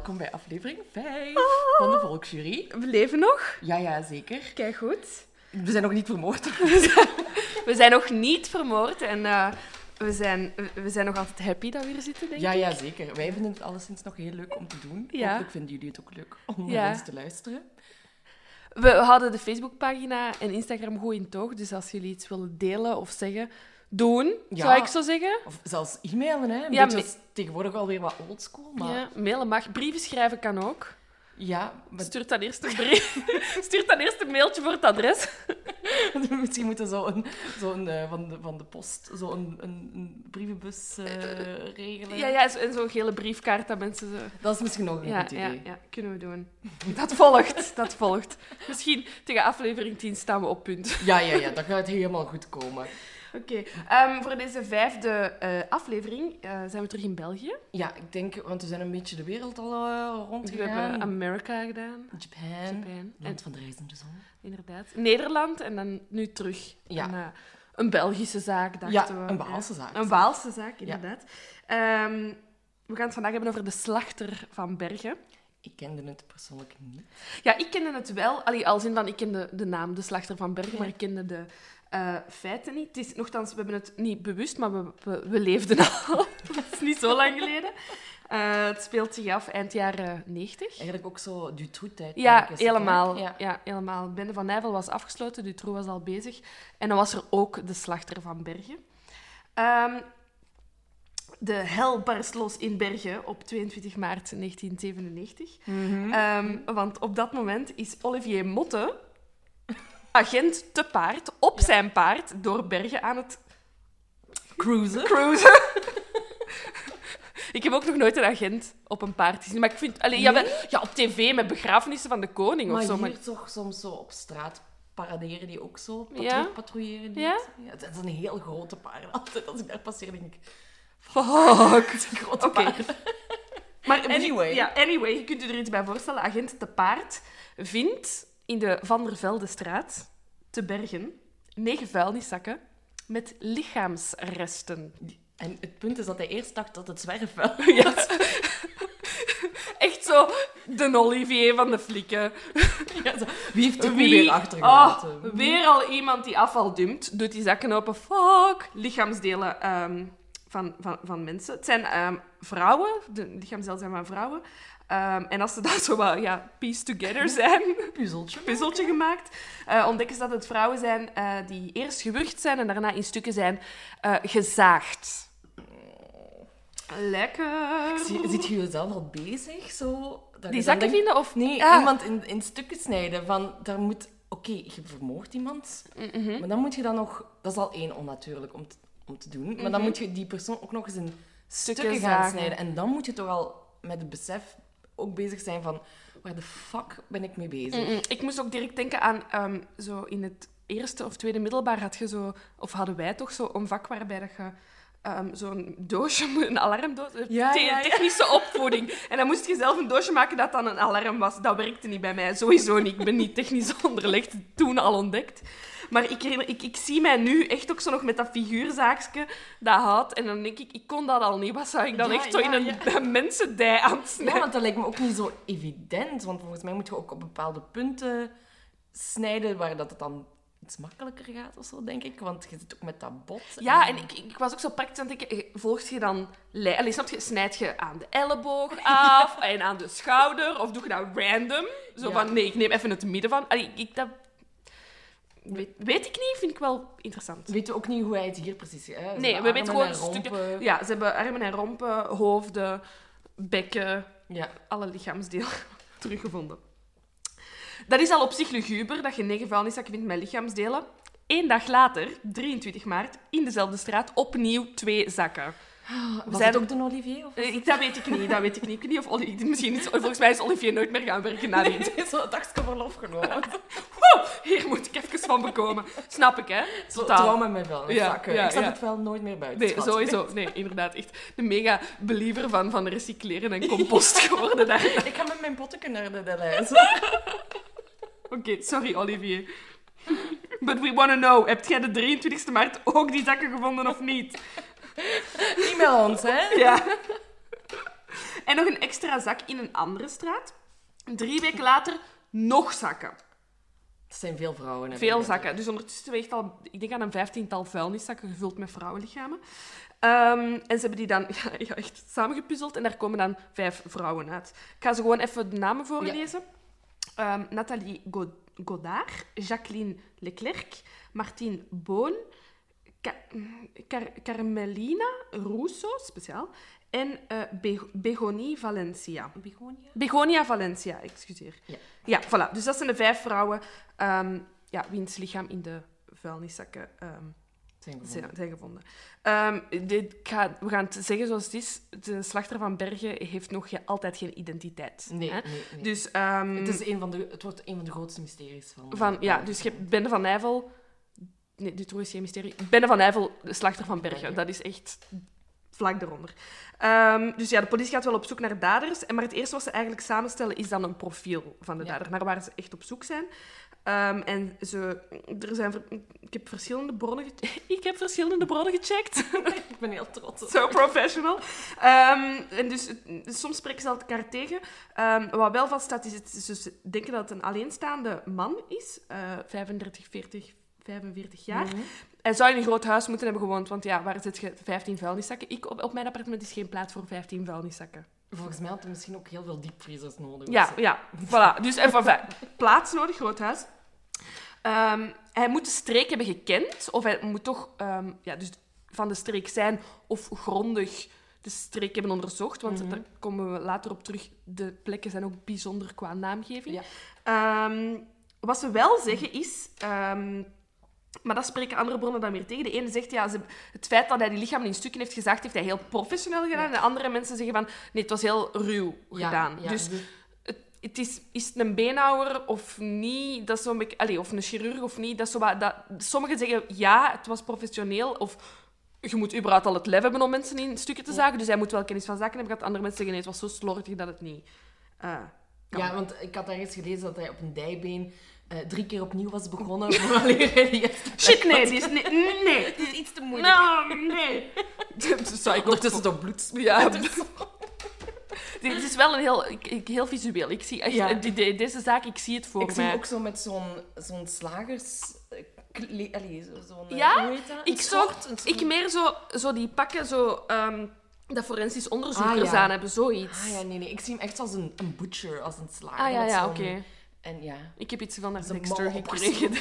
Welkom bij aflevering 5 van de Volksjury. We leven nog. Ja, ja, zeker. Kijk goed. We zijn nog niet vermoord. We zijn nog niet vermoord en eh, we, zijn, we zijn nog altijd happy dat we hier zitten, denk Ja, ik. ja, zeker. Wij vinden het alleszins nog heel leuk om te doen. Ja. Hopelijk vinden jullie het ook leuk om Ja. naar ons te luisteren. We hadden de Facebookpagina en Instagram goed in toog, dus als jullie iets willen delen of zeggen, doen, Ja. zou ik zo zeggen. Of zelfs e-mailen, hè. Een Ja, beetje tegenwoordig alweer wat oldschool, maar... Ja, mailen mag. Brieven schrijven kan ook. Ja, maar Stuur dan eerst een brief. Stuur dan eerst een mailtje voor het adres. misschien moeten we zo een, zo een eh, van, de, van de post, zo een, een, een brievenbus eh, regelen. Ja, ja, en zo'n gele briefkaart dat mensen zo... Dat is misschien nog een Ja, goed ja, idee. ja, kunnen we doen. Dat volgt, dat volgt. Misschien tegen aflevering 10 staan we op punt. Ja, ja, ja, dat gaat helemaal goed komen. Oké, ehm, voor deze vijfde eh, aflevering eh, zijn we terug in België. Ja, ik denk, want we zijn een beetje de wereld al uh, We rondgegaan. hebben Amerika gedaan, Japan, Japan, en, land van de reizende zon. inderdaad. Nederland en dan nu terug. Ja. Een, eh, een Belgische zaak, dachten Ja, we. een Waalse zaak. Een Waalse zaak, inderdaad. Ehm, we gaan het vandaag hebben over de slachter van Bergen. Ik kende het persoonlijk niet. Ja, ik kende het wel. Allee, als in van, ik kende de naam de slachter van Bergen, maar ik kende de eh, feiten niet. Het is, nogthans, we hebben het niet bewust, maar we, we, we leefden al. dat is niet zo lang geleden. Eh, het speelt zich af eind jaren 90. Eigenlijk ook zo Dutroux-tijd. Ja, helemaal. Ja. Ja. helemaal. Bende van Nijvel was afgesloten, Dutroux was al bezig. En dan was er ook de slachter van Bergen. Ehm, de hel barst los in Bergen op 22 maart 1997. Mhm. Ehm, want op dat moment is Olivier Motte, agent te paard, op zijn paard, door Bergen aan het Cruisen. cruisen. ik heb ook nog nooit een agent op een paard gezien. Maar ik vind... Allee, ja, op tv met begrafenissen van de koning Maar of zo. hier Maar toch soms zo op straat paraderen die ook zo patro Ja? patrouilleren. Die Ja? het. ja? Het is een heel grote paard. Altijd als ik daar passeer, denk ik... Fuck. Het is een grote paard. Maar Anyway. Ja, anyway, je kunt je er iets bij voorstellen. Agent te paard vindt in de Van der Veldestraat te Bergen negen vuilniszakken met lichaamsresten. En het punt is dat hij eerst dacht dat het zwerfvuil Ja. Echt zo de Olivier van de flikken. Ja, zo. Wie heeft er Wie- weer achtergelaten? Oh, weer al iemand die afval dumpt, doet die zakken open. Fuck. Lichaamsdelen ehm, van, van, van mensen. Het zijn ehm, vrouwen, de lichaamsdelen zijn van vrouwen. Ehm, en als ze dan zo wat ja, piece together zijn, Puzzeltje. puzzeltje gemaakt, eh, ontdekken ze dat het vrouwen zijn eh, die eerst gewurgd zijn en daarna in stukken zijn eh, gezaagd. Lekker. Zie, ziet je jezelf al bezig? Zo, dat Die zakken denkt- vinden? Of Nee, Ah. iemand in, in stukken snijden. Van, daar moet... Oké, je vermoordt iemand, Mhm. maar dan moet je dan nog... Dat is al één onnatuurlijk om te, om te doen. Maar dan moet je die persoon ook nog eens in stukken, gaan zagen. snijden. En dan moet je toch al met het besef ook bezig zijn van... Waar de fuck ben ik mee bezig? Ik moest ook direct denken aan ehm, zo in het eerste of tweede middelbaar had je zo, of hadden wij toch zo een vak waarbij dat je ehm, zo'n doosje, een alarmdoos, Ja, te- ja, ja. technische opvoeding. En dan moest je zelf een doosje maken dat dan een alarm was. Dat werkte niet bij mij, sowieso niet. Ik ben niet technisch onderlegd, toen al ontdekt. Maar ik, ik, ik zie mij nu echt ook zo nog met dat figuurzaakje dat houdt. En dan denk ik, ik kon dat al niet. Wat zou ik dan echt zo in een, ja. mensendij aan het Ja, snijden? want dat lijkt me ook niet zo evident. Want volgens mij moet je ook op bepaalde punten snijden waar dat het dan iets makkelijker gaat of zo, denk ik. Want je zit ook met dat bot. Ja, en ik, ik was ook zo praktisch aan het denken, eh, volg je dan... Allee, snap je, snijd je aan de elleboog af en aan de schouder? Of doe je dat random? Zo Ja. van, nee, ik neem even het midden van... Allee, ik, dat... Weet, weet ik niet, vind ik wel interessant. Weten we ook niet hoe hij het hier precies... Hè? Nee, we weten gewoon en stukken... Ja, ze hebben armen en rompen, hoofden, bekken, Ja. alle lichaamsdelen teruggevonden. Dat is al op zich luguber, dat je negen vuilniszakken vindt met lichaamsdelen. Eén dag later, 23 maart, in dezelfde straat, opnieuw twee zakken. Was zijn- het ook de Olivier? Of... Eh, ik- Dat weet ik niet, dat weet ik niet. Ik weet niet of Oli- misschien is, volgens mij is Olivier nooit meer gaan werken na dit. dagje verlof genomen. Hier moet ik even van bekomen. Snap ik, hè? Totaal. trauma met wel. Ja, zakken. ja, ik ja. het wel nooit meer buiten. Nee, schat. sowieso. Nee, inderdaad. Echt de mega believer van, van recycleren en compost geworden daar. Ik ga met mijn potten naar de, de lijst. sorry Olivier. But we want to know, heb jij de 23e maart ook die zakken gevonden of niet? E-mail ons, hè? Ja. En nog een extra zak in een andere straat. Drie weken later nog zakken. Het zijn veel vrouwen. hè, Veel zakken. Dus ondertussen weegt al, ik denk aan een vijftiental vuilniszakken gevuld met vrouwenlichamen. Ehm, en ze hebben die dan ja, ja, echt samengepuzzeld en daar komen dan vijf vrouwen uit. Ik ga ze gewoon even de namen voorlezen. Ehm, Nathalie God- Godard, Jacqueline Leclerc, Martine Boon, Ca- Car- Carmelina Russo, speciaal, en eh, Be- Begonie Valencia. Begonia? Begonia Valencia, excuseer. Ja. Ja, voilà. Dus dat zijn de vijf vrouwen ehm, ja, wiens lichaam in de vuilniszakken ehm, Zijn gevonden. zijn, zijn gevonden. Ehm, dit, ga, we gaan het zeggen zoals het is. De slachter van Bergen heeft nog ge- altijd geen identiteit. Nee, hè? nee, nee. Dus, ehm, het, is een van de, het wordt een van de grootste mysteries van... van, ja, dus je hebt Bende van Nijvel... Nee, dit is geen mysterie. Bende van Nijvel, de slachter van Bergen. Bergen. Dat is echt vlak daaronder. Ehm, dus ja, de politie gaat wel op zoek naar daders. Maar het eerste wat ze eigenlijk samenstellen is dan een profiel van de Ja. dader, naar waar ze echt op zoek zijn. Ehm, en ze, er zijn, ik heb verschillende bronnen, ik heb verschillende bronnen gecheckt. Ik ben heel trots. Zo professional. Ehm, en dus, soms spreken ze elkaar tegen. Ehm, wat wel vaststaat, is het, ze denken dat het een alleenstaande man is. eh 35, 40, 45 jaar. Mhm. Hij zou in een groot huis moeten hebben gewoond, want ja, waar zit je 15 vuilniszakken? Ik, op, op mijn appartement is geen plaats voor 15 vuilniszakken. Volgens mij had hij misschien ook heel veel diepvriezers nodig. Ja, ja, voilà. Dus enfin, plaats nodig, groot huis. Ehm, hij moet de streek hebben gekend, of hij moet toch ehm, ja, dus van de streek zijn of grondig de streek hebben onderzocht, want Mhm. daar komen we later op terug. De plekken zijn ook bijzonder qua naamgeving. Ja. Ehm, wat ze wel zeggen is... maar dat spreken andere bronnen dan weer tegen. De ene zegt, ja, ze, het feit dat hij die lichamen in stukken heeft gezaagd, heeft hij heel professioneel gedaan. Ja. En de andere mensen zeggen van, nee, het was heel ruw Ja, gedaan. ja, dus het, het is, is het een beenhouwer of niet? Dat is allee, of een chirurg of niet? Dat is zo wat, dat, sommigen zeggen ja, het was professioneel. Of je moet überhaupt al het lef hebben om mensen in stukken te zagen. Dus hij moet wel kennis van zaken hebben gehad. Andere mensen zeggen nee, het was zo slordig dat het niet. kan. Ja, want ik had ergens gelezen dat hij op een dijbeen eh, drie keer opnieuw was begonnen. Shit, nee, is, nee, nee. Het is iets te moeilijk. Nou, nee. Dat zou ik Ondertussen toch bloed. Ja. Dit is wel een heel, ik- ik- heel visueel. Ik zie echt, Ja. die- die- deze zaak, ik zie het voor Ik zie mij. hem ook zo met zo'n zo'n slagers... Allee, zo- zo'n... eh, Ja? hoe heet dat? Ik een Ik meer zo, zo die pakken, zo, ehm, dat forensisch onderzoekers Ah, ja. aan hebben, zoiets. Ah ja, nee, nee. Ik zie hem echt als een, een butcher, als een slager. Ah, ja, ja. En ja. Ik heb iets van naar Dexter gekregen.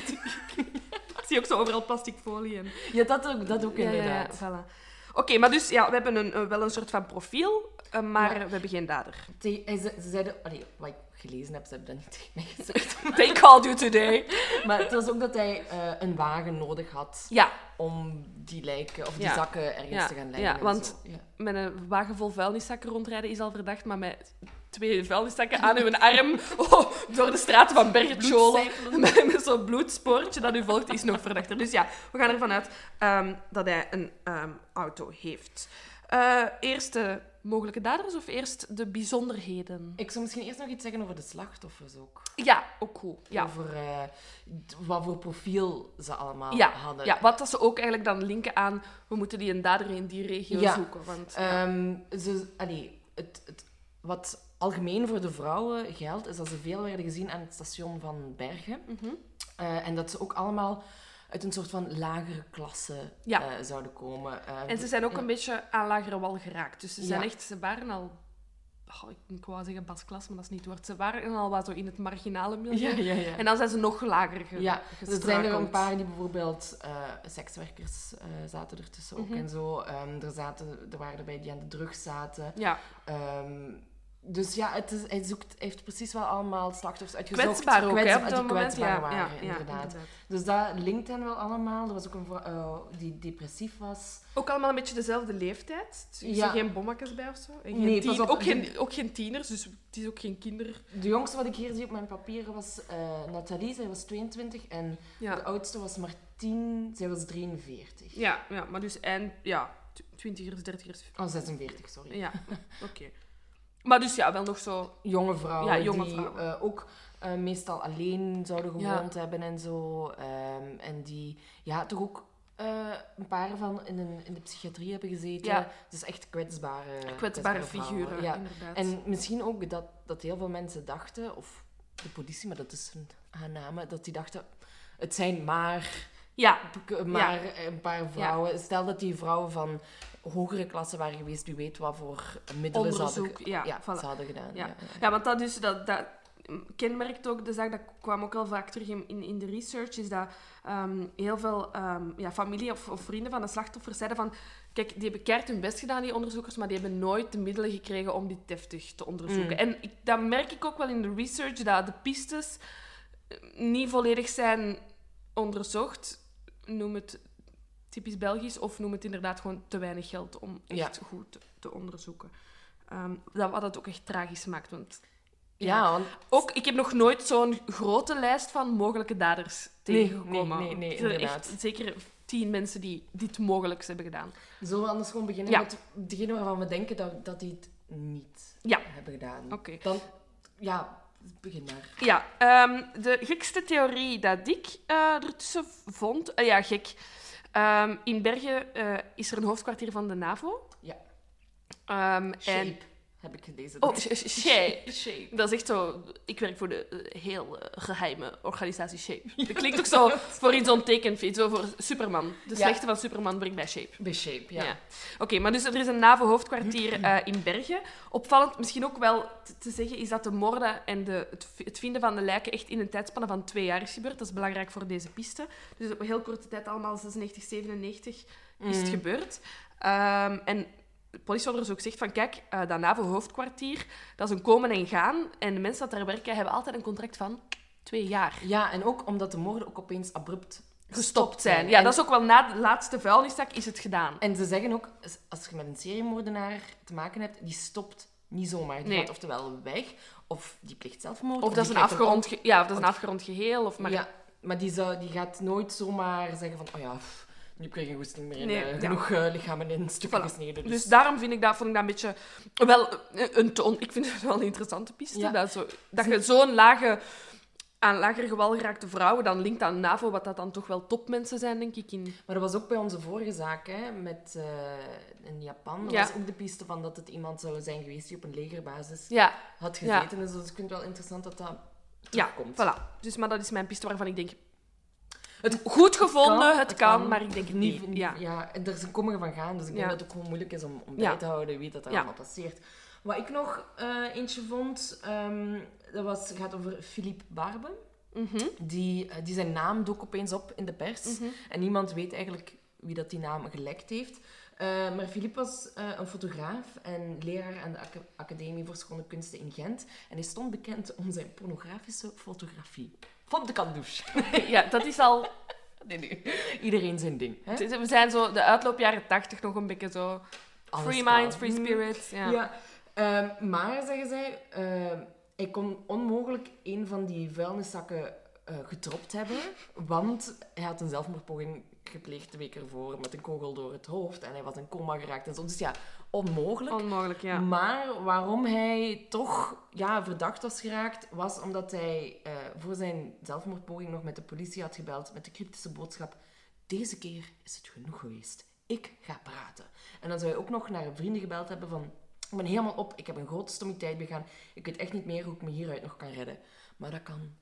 ik zie ook zo overal plastic folie en... Ja, dat ook, dat ook Ja, ja, ja, inderdaad. voilà. Oké, maar dus ja, we hebben een, eh, wel een soort van profiel, eh, maar Ja. we hebben geen dader. Ze, hij ze, ze zeiden... Allee, wat ik gelezen heb, ze hebben dat niet tegen mij gezegd. They called you today. maar het was ook dat hij eh, een wagen nodig had Ja, om die lijken, of die Ja. zakken ergens Ja, te gaan leggen. ja, want-. Ja. met een wagen vol vuilniszakken rondrijden is al verdacht, maar met twee vuilniszakken aan uw arm oh, door de straten van Bloedcijfelen. met, met zo'n bloedspoortje dat u volgt, is nog verdachter. Dus ja, we gaan ervan uit ehm, dat hij een ehm, auto heeft. Eh, eerste mogelijke daders of eerst de bijzonderheden? Ik zou misschien eerst nog iets zeggen over de slachtoffers ook. Ja, ook goed. Ja. Over eh, wat voor profiel ze allemaal Ja, hadden. ja, wat dat ze ook eigenlijk dan linken aan, we moeten die een dader in die regio Ja. zoeken. Want, ja. Ehm, ze, allee, het, het, wat algemeen voor de vrouwen geldt, is dat ze veel werden gezien aan het station van Bergen. Mhm. Eh, en dat ze ook allemaal uit een soort van lagere klasse Ja. eh, zouden komen. Eh, En ze zijn ook een beetje aan lagere wal geraakt. Dus ze zijn Ja. echt, ze waren al, oh, ik wou zeggen basklas, maar dat is niet het woord. Ze waren al wat zo in het marginale milieu. Ja, ja, ja. En dan zijn ze nog lager ge Ja, er zijn er een paar die bijvoorbeeld sekswerkers zaten ertussen ook Mhm. en zo. Ehm, er, zaten, er waren erbij die aan de drugs zaten. Ja, Ehm, dus ja, het is, hij, zoekt, hij heeft precies wel allemaal slachtoffers uitgezocht. kwetsbaar ook, hè, Kwets- op dat die kwetsbaar Ja, waren, ja, ja, inderdaad. Dus dat linkt hen wel allemaal. Er was ook een vrouw eh, die depressief was. Ook allemaal een beetje dezelfde leeftijd. Er zijn Ja. geen bommakjes bij of zo. En geen Nee, pas op, ook, geen, ook geen tieners, dus het is ook geen kinder... De jongste wat ik hier zie op mijn papieren was eh, Nathalie, zij was 22. En de oudste was Martien, zij was 43. ja, ja maar dus eind... Ja, tw- twintigers, dertigers... Oh, 46, sorry. Ja, oké. Maar dus ja, wel nog zo... jonge vrouwen Ja, jonge die vrouwen. eh, ook eh, meestal alleen zouden Ja. gewoond hebben en zo. Ehm, en die ja, toch ook eh, een paar van in, een, in de psychiatrie hebben gezeten. Ja. Dus echt kwetsbare, kwetsbare figuren, Ja. inderdaad. En misschien ook dat, dat heel veel mensen dachten, of de politie, maar dat is een aanname, dat die dachten, het zijn maar, Ja, maar een paar vrouwen. Stel dat die vrouwen van hogere klasse waren geweest, wie weet wat voor middelen ze hadden, ja, voilà. ze hadden gedaan. Ja. Ja. Want dat, dus, dat, dat kenmerkt ook de zaak, dat kwam ook al vaak terug in, in, in de research, is dat ehm, heel veel ehm, ja, familie of, of vrienden van de slachtoffers zeiden van kijk, die hebben keihard hun best gedaan, die onderzoekers, maar die hebben nooit de middelen gekregen om dit deftig te onderzoeken. Mm. En ik, dat merk ik ook wel in de research, dat de pistes eh, niet volledig zijn onderzocht. Noem het typisch Belgisch, of noem het inderdaad gewoon te weinig geld om Ja. echt goed te, te onderzoeken. Ehm, dat wat het ook echt tragisch maakt, want Ja, want ook, ik heb nog nooit zo'n grote lijst van mogelijke daders Nee, tegengekomen. nee, nee, nee, Er inderdaad. Echt zeker tien mensen die dit mogelijk hebben gedaan. zullen we anders gewoon beginnen Ja. met degene waarvan we denken dat, dat die het niet Ja. hebben gedaan. Oké. Dan, ja, begin maar. Ja, ehm, de gekste theorie dat ik eh ertussen vond... eh, ja, gek. Ehm, in Bergen eh, is er een hoofdkwartier van de NAVO. Ja. Shape, en heb ik gelezen. Oh, sh- sh- Shape. Shape. Dat is echt zo... Ik werk voor de eh, heel eh, geheime organisatie Shape. Dat klinkt ook zo voor in zo'n tekenfeed, zo voor Superman. De Ja. slechte van Superman brengt bij Shape. Bij Shape, ja. Ja. Oké, maar dus er is een NAVO-hoofdkwartier eh, in Bergen. Opvallend misschien ook wel te, zeggen is dat de moorden en de, het, vinden van de lijken echt in een tijdspanne van twee jaar is gebeurd. Dat is belangrijk voor deze piste. Dus op een heel korte tijd, allemaal 96, 97, is het Mm. gebeurd. Ehm, en het politieonderzoek zegt van, kijk, eh, dat NAVO-hoofdkwartier, dat is een komen en gaan. En de mensen dat daar werken, hebben altijd een contract van twee jaar. Ja, en ook omdat de moorden ook opeens abrupt Gestopt zijn. Ja, En- dat is ook wel na de laatste vuilniszak is het gedaan. En ze zeggen ook, als je met een seriemoordenaar te maken hebt, die stopt niet zomaar. Die Nee. gaat oftewel weg, of die pleegt zelfmoord. Of dat is die een afgerond, ge- ja, of dat is een afgerond geheel. Of maar... Ja, maar die, zou, die gaat nooit zomaar zeggen van, oh ja, pff, nu heb ik geen goesting meer in, Nee, eh, genoeg eh, lichamen in stukken Voilà. gesneden. Dus, Dus daarom vind ik dat, vond ik dat een beetje... Wel, eh, een toon, ik vind het wel een interessante piste. Ja. Dat, zo, dat je zo'n lage... Aan lager gewal geraakte vrouwen dan linkt aan NAVO, wat dat dan toch wel topmensen zijn, denk ik. In... Maar dat was ook bij onze vorige zaak, hè, met, eh, in Japan. Dat Ja. was ook de piste van dat het iemand zou zijn geweest die op een legerbasis had gezeten. Dus ik vind het wel interessant dat dat ja terugkomt. voilà. Dus, maar dat is mijn piste waarvan ik denk... Het goed gevonden, het, kan, kan, maar ik denk niet. Ja. ja, er zijn komen van gaan, dus ik denk dat het ook gewoon moeilijk is om, om bij te houden wie dat er allemaal passeert. Wat ik nog eh, eentje vond, ehm, dat was, gaat over Philippe Barbe. Mhm. Die, eh, die zijn naam dook opeens op in de pers. Mhm. En niemand weet eigenlijk wie dat die naam gelekt heeft. Eh, maar Philippe was een fotograaf en leraar aan de Aca- Academie voor Schone Kunsten in Gent. En hij stond bekend om zijn pornografische fotografie. Van de kandouche. Ja, dat is al... Nee, nee. Iedereen zijn ding. Hè? We zijn zo de uitloop jaren tachtig nog een beetje zo... Alles Free kan. mind, free spirit. Ja. Ja. Ehm, maar, zeggen zij, ehm, hij kon onmogelijk een van die vuilniszakken eh getropt hebben, want hij had een zelfmoordpoging gepleegd de week ervoor met een kogel door het hoofd. En hij was in coma geraakt en zo. Dus ja, onmogelijk. Onmogelijk, ja. Maar waarom hij toch ja, verdacht was geraakt, was omdat hij eh, voor zijn zelfmoordpoging nog met de politie had gebeld met de cryptische boodschap: Deze keer is het genoeg geweest. Ik ga praten. En dan zou hij ook nog naar vrienden gebeld hebben van... Ik ben helemaal op, ik heb een grote stommiteit begaan. Ik weet echt niet meer hoe ik me hieruit nog kan redden. Maar dat kan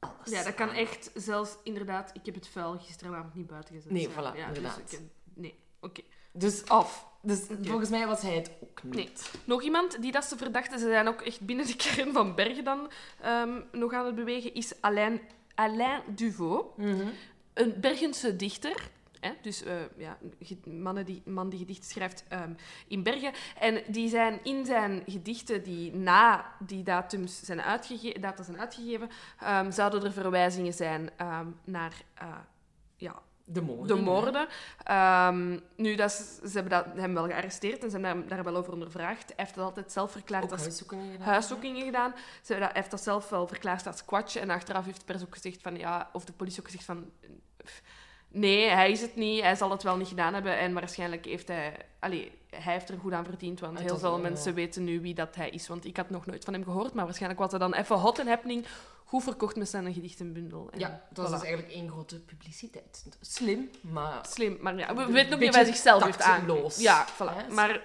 alles. Ja, dat kan echt zelfs inderdaad. Ik heb het vuil gisteravond niet buiten gezet. Nee, voilà, ja, inderdaad. Dus ik, nee, oké. Dus Af. Dus volgens mij was hij het ook niet. Nee. Nog iemand die dat ze verdachten, ze zijn ook echt binnen de kern van Bergen dan ehm, nog aan het bewegen, is Alain, Alain Duvaux, Mhm. een Bergense dichter. Hè? Dus eh, ja, mannen die, man die gedichten schrijft ehm, in Bergen. En die zijn in zijn gedichten die na die datums zijn, uitgege data zijn uitgegeven, ehm, zouden er verwijzingen zijn ehm, naar eh, ja, De moorden. de moorden. Nu, dat is- ze hebben dat, hem wel gearresteerd en hebben hem daar wel over ondervraagd. Hij heeft dat altijd zelf verklaard Ook als huiszoekingen gedaan. huiszoekingen gedaan. Ze dat, hij heeft dat zelf wel verklaard als kwatje. En achteraf heeft de pers ook gezegd van, ja, of de politie ook gezegd van... pff, Nee, hij is het niet. Hij zal het wel niet gedaan hebben. En waarschijnlijk heeft hij... Allee, hij heeft er goed aan verdiend, want heel veel wel- mensen weten nu wie dat hij is. Want ik had nog nooit van hem gehoord, maar waarschijnlijk was hij dan even hot en happening goed verkocht met zijn gedichtenbundel. En Ja, het was voilà. dus eigenlijk één grote publiciteit. Slim, maar... Slim, maar ja, we weten ook niet of hij zichzelf heeft aangegeven. Ja, voilà. Maar,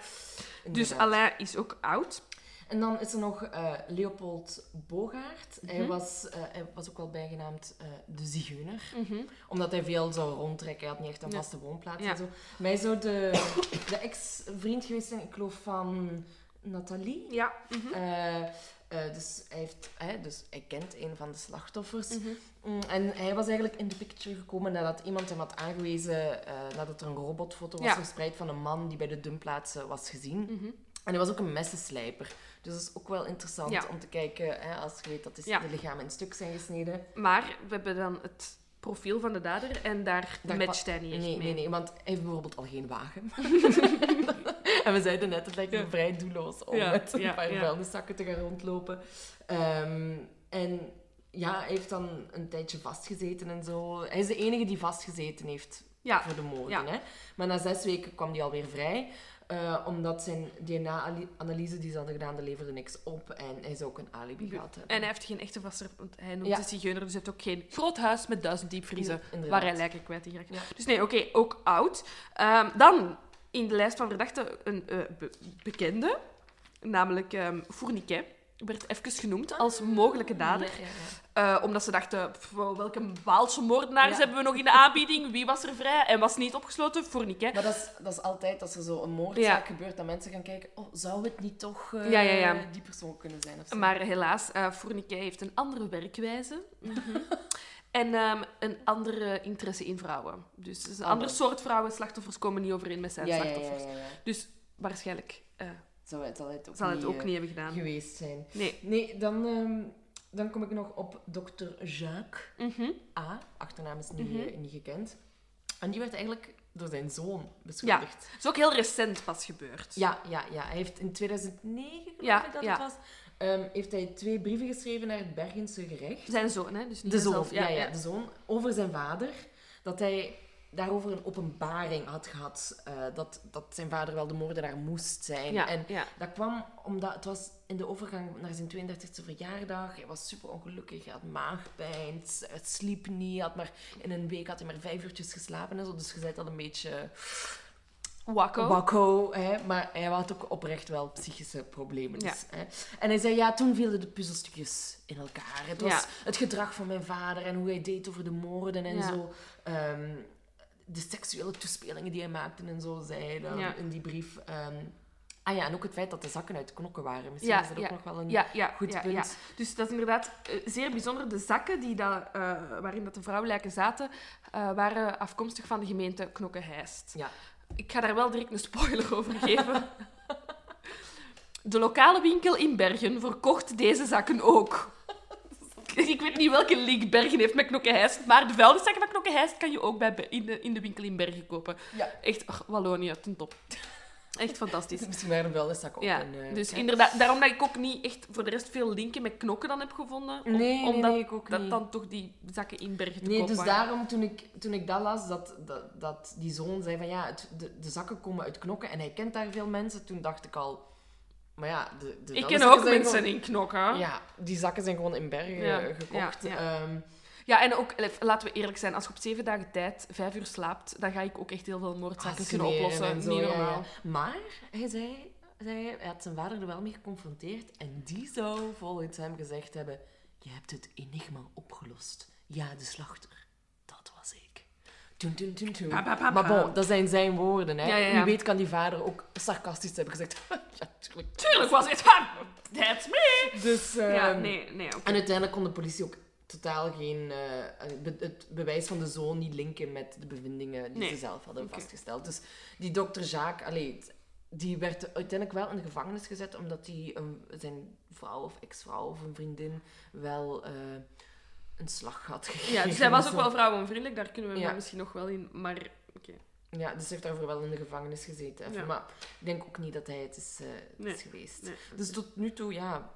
dus. Alain is ook oud. En dan is er nog eh, Leopold Bogaert. Hij, Mhm. was, eh, hij was ook wel bijgenaamd eh, de zigeuner. Omdat hij veel zou rondtrekken. Hij had niet echt een vaste woonplaats Ja. en zo. Maar hij zou de, de ex-vriend geweest zijn, ik geloof, van Nathalie. Ja. mhm. Dus, hij heeft, hè, dus hij kent een van de slachtoffers. Mhm. Mm, En hij was eigenlijk in de picture gekomen nadat iemand hem had aangewezen, nadat er een robotfoto was Ja. verspreid van een man die bij de dumplaatsen was gezien. Mhm. En hij was ook een messenslijper. Dus dat is ook wel interessant Ja. om te kijken, hè, als je weet dat de, Ja. de lichamen in stuk zijn gesneden. Maar we hebben dan het profiel van de dader en daar, Daar matcht hij niet echt Nee, mee. nee, nee, want hij heeft bijvoorbeeld al geen wagen. en we zeiden net, het lijkt me Ja. vrij doelloos om met een paar vuilniszakken te gaan rondlopen. Ehm, en ja, hij heeft dan een tijdje vastgezeten en zo. Hij is de enige die vastgezeten heeft Ja, voor de moorden. ja. Hè? Maar na zes weken kwam hij alweer vrij. Eh, omdat zijn DNA-analyse die ze hadden gedaan, dat leverde niks op. En hij zou ook een alibi gehad hebben. en hij heeft geen echte vaste... Want hij noemt Ja. de zigeuner, dus hij heeft ook geen groot huis met duizend diepvriezen waar hij lijken kwijt geraakt. Ja. Dus nee, oké, ook oud. Ehm, dan in de lijst van verdachten een eh, be- bekende, namelijk ehm Fourniquet. Werd even genoemd als mogelijke dader. Ja, ja. Eh, omdat ze dachten, pff, welke Waalse moordenaars Ja. hebben we nog in de aanbieding? Wie was er vrij en was niet opgesloten? Fourniquet. Maar dat is, dat is altijd als er zo een moordzaak gebeurt, dat mensen gaan kijken, oh, zou het niet toch eh, Ja, ja, ja. die persoon kunnen zijn? Of zo? Maar helaas, eh Fourniquet heeft een andere werkwijze. Mhm. en ehm, een andere interesse in vrouwen. Dus een ander soort vrouwen. Slachtoffers komen niet overeen met zijn ja, ja, ja, slachtoffers. ja, ja. Dus waarschijnlijk Zou het, zal het ook, zal het niet, ook niet hebben gedaan. geweest zijn. Nee. Nee, dan, ehm, dan kom ik nog op dokter Jacques Mhm. A. Achternaam is niet, Mhm. eh, niet gekend. En die werd eigenlijk door zijn zoon beschuldigd. Het is ook heel recent pas gebeurd. Ja, ja, ja. Hij heeft in 2009, geloof Ja, ik dat ja. het was, ehm, heeft hij twee brieven geschreven naar het Bergense gerecht. Zijn zoon, hè? Dus niet De zoon, zelf. ja, ja, de zoon. Over zijn vader. Dat hij daarover een openbaring had gehad. eh, dat, dat zijn vader wel de moordenaar moest zijn. Ja, En ja. dat kwam omdat het was in de overgang naar zijn 32e verjaardag. Hij was super ongelukkig. Hij had maagpijn. Het sliep niet. Had maar, in een week had hij maar vijf uurtjes geslapen. En zo. Dus je zei dat een beetje Wakko. wakko. Hè? Maar hij had ook oprecht wel psychische problemen. Ja. Dus, hè? En hij zei, ja, toen vielen de puzzelstukjes in elkaar. Het was Ja. het gedrag van mijn vader en hoe hij deed over de moorden en Ja. zo. Ehm, de seksuele toespelingen die hij maakte en zo, zei hij dan Ja. in die brief. Ehm, ah ja, en ook het feit dat de zakken uit knokken waren. Misschien Ja, is dat ja, ook nog wel een Ja, goed punt. Dus dat is inderdaad eh, zeer bijzonder. De zakken die dat, eh, waarin dat de vrouwenlijken zaten, eh, waren afkomstig van de gemeente Knokke-Heist. Ja. Ik ga daar wel direct een spoiler over geven. De lokale winkel in Bergen verkocht deze zakken ook. Ik weet niet welke link Bergen heeft met Knokke-Heist, maar de vuilniszakken van Knokke-Heist kan je ook bij, in, de, in de winkel in Bergen kopen. Ja. Echt, ach, Wallonië, ten top. Echt fantastisch. Misschien waren er wel eens zak op. Ja, en, eh, dus inderdaad, daarom dat ik ook niet echt voor de rest veel linken met knokken dan heb gevonden. Om- Nee, nee, omdat nee, ik ook dat dan toch die zakken in Bergen te Nee, koop dus waren. daarom toen ik, toen ik dat las, dat, dat, dat die zoon zei van ja, het, de, de zakken komen uit knokken en hij kent daar veel mensen, toen dacht ik al, maar ja, de, de Ik ken ook mensen gewoon- in knokken. Ja, die zakken zijn gewoon in bergen Ja, eh, gekocht. ja, ja. Ehm, Ja, en ook, eh, laten we eerlijk zijn, als je op zeven dagen tijd vijf uur slaapt, dan ga ik ook echt heel veel moordzaken kunnen Asseneren oplossen. zo, Niet normaal. Maar hij zei, zei, hij had zijn vader er wel mee geconfronteerd en die zou volgens hem gezegd hebben, je hebt het enigma opgelost. Ja, de slachter. Pa, pa, pa, Maar bon, dat zijn zijn woorden. Hè. Ja, ja, ja. Wie weet kan die vader ook sarcastisch hebben gezegd. ja, tuurlijk. Tuurlijk was het, ha, that's me! Dus, Ja, ehm, nee, nee. En uiteindelijk kon de politie ook totaal geen... eh, be- het bewijs van de zoon niet linken met de bevindingen die Nee. ze zelf hadden vastgesteld. Dus die dokter het- die werd uiteindelijk wel in de gevangenis gezet omdat hij zijn vrouw of ex-vrouw of een vriendin wel eh, een slag had gegeven. Ja, dus hij was ook wel vrouwenvriendelijk, daar kunnen we Ja. misschien nog wel in, maar oké. Ja, dus hij heeft daarvoor wel in de gevangenis gezeten. even. Ja. Maar ik denk ook niet dat hij het is, eh, het Nee. is geweest. Nee. Dus tot nu toe, ja.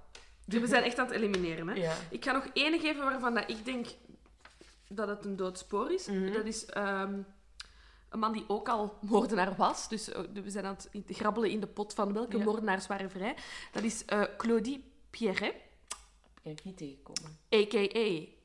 Dus we zijn echt aan het elimineren, hè. ja. Ik ga nog één geven waarvan dat ik denk dat het een doodspoor is. Mhm. Dat is ehm, een man die ook al moordenaar was. Dus eh, we zijn aan het grabbelen in de pot van welke Ja. moordenaars waren vrij. Dat is eh, Claudie Pierret, ik niet tegenkomen. a.k.a.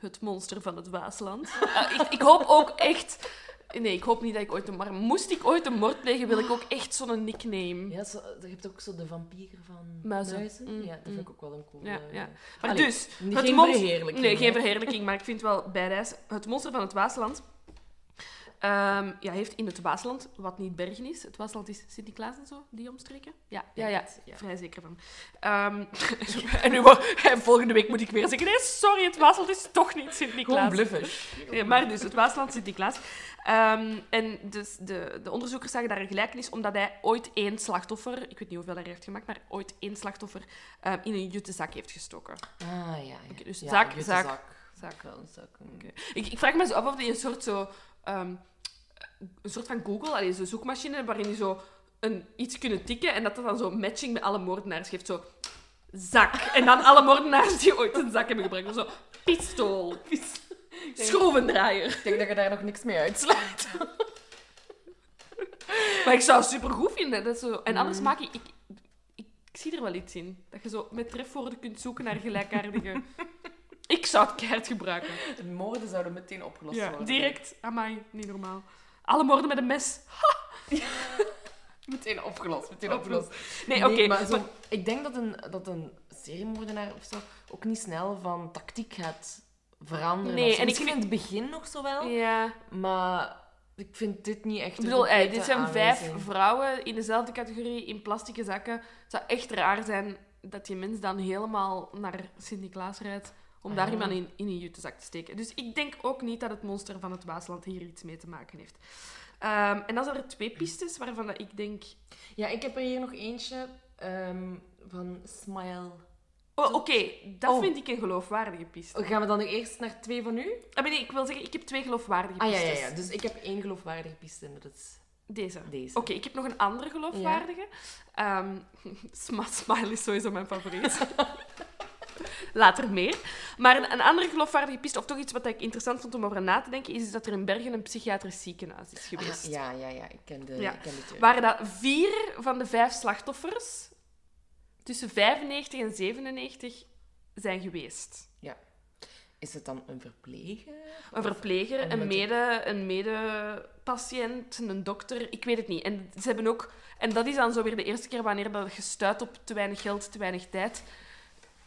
het monster van het Waasland. Eh, ik, ik hoop ook echt... Nee, ik hoop niet dat ik ooit een... Maar moest ik ooit een moord plegen, wil ik ook echt zo'n nickname. Ja, zo, je hebt ook zo de vampier van Muizen. Mm, ja, dat mm. vind ik ook wel een cool. Ja, ja. Maar Allee, dus... het geen monst- verheerlijking, Nee, geen verheerlijking, maar ik vind wel bijrijs. Het monster van het Waasland ehm, ja, heeft in het Waasland, wat niet Bergen is, het Waasland is Sint-Niklaas en zo, die omstreken? Ja, ja, ja, Ja. vrij zeker van. Ehm, en nu, en volgende week moet ik weer zeggen, nee, sorry, het Waasland is toch niet Gewoon Sint-Niklaas. bluffen. Ja, maar dus het Waasland Sint-Niklaas. Ehm, en dus de, de onderzoekers zagen daar een gelijkenis omdat hij ooit één slachtoffer, ik weet niet hoeveel hij er heeft gemaakt, maar ooit één slachtoffer in een juttezak heeft gestoken. Ah, ja. ja. Dus zak, zak, zak. Wel mm. Ik, ik vraag me zo af of die een soort zo... een soort van Google, allee, zo'n zoekmachine, waarin die zo een, iets kunnen tikken en dat dat dan zo matching met alle moordenaars geeft. Zo, zak. En dan alle moordenaars die ooit een zak hebben gebruikt. Zo, pistool. Schroevendraaier. Ik denk dat je daar nog niks mee uitsluit. Maar ik zou het supergoed vinden. Dat zo... En Mm. anders maak ik, ik, ik... Ik zie er wel iets in. Dat je zo met trefwoorden kunt zoeken naar gelijkaardige... ik zou het keihard gebruiken. De moorden zouden meteen opgelost Ja, worden. direct. Amai, niet normaal. Alle moorden met een mes. Meteen opgelost, meteen opgelost. Nee, oké. maar zo, maar- ik denk dat een, dat een seriemoordenaar of zo ook niet snel van tactiek gaat veranderen. Nee, en ik vind- in het begin nog zo wel, Ja. maar ik vind dit niet echt Ik bedoel, ey, concrete dit zijn vijf vrouwen in dezelfde categorie in plastieke zakken. Het zou echt raar zijn dat die mens dan helemaal naar Sint-Niklaas rijdt om Ah, daar iemand in, in een juttezak te steken. Dus ik denk ook niet dat het monster van het Waasland hier iets mee te maken heeft. Ehm, en dan zijn er twee pistes waarvan dat ik denk... Ja, ik heb er hier nog eentje ehm, van Smile. Oh, oké, dat Oh. vind ik een geloofwaardige piste. Gaan we dan eerst naar twee van u? Ah, nee, ik wil zeggen, ik heb twee geloofwaardige Ah ja, pistes. ja, ja. Dus ik heb één geloofwaardige piste en dat is Deze. deze. Oké, ik heb nog een andere geloofwaardige. Ehm Smile is sowieso mijn favoriet. Later meer. Maar een, een andere geloofwaardige piste, of toch iets wat ik interessant vond om over na te denken, is dat er in Bergen een psychiatrisch ziekenhuis is Ah, geweest. ja, ja, ja. Ik ken de, Ja. ik ken de twee. Waar dat vier van de vijf slachtoffers tussen 95 en 97 zijn geweest. Is het dan een verpleger? Een verpleger, een, met- mede, een medepatiënt, een dokter, ik weet het niet. En ze hebben ook... En dat is dan zo weer de eerste keer wanneer dat je stuit op te weinig geld, te weinig tijd.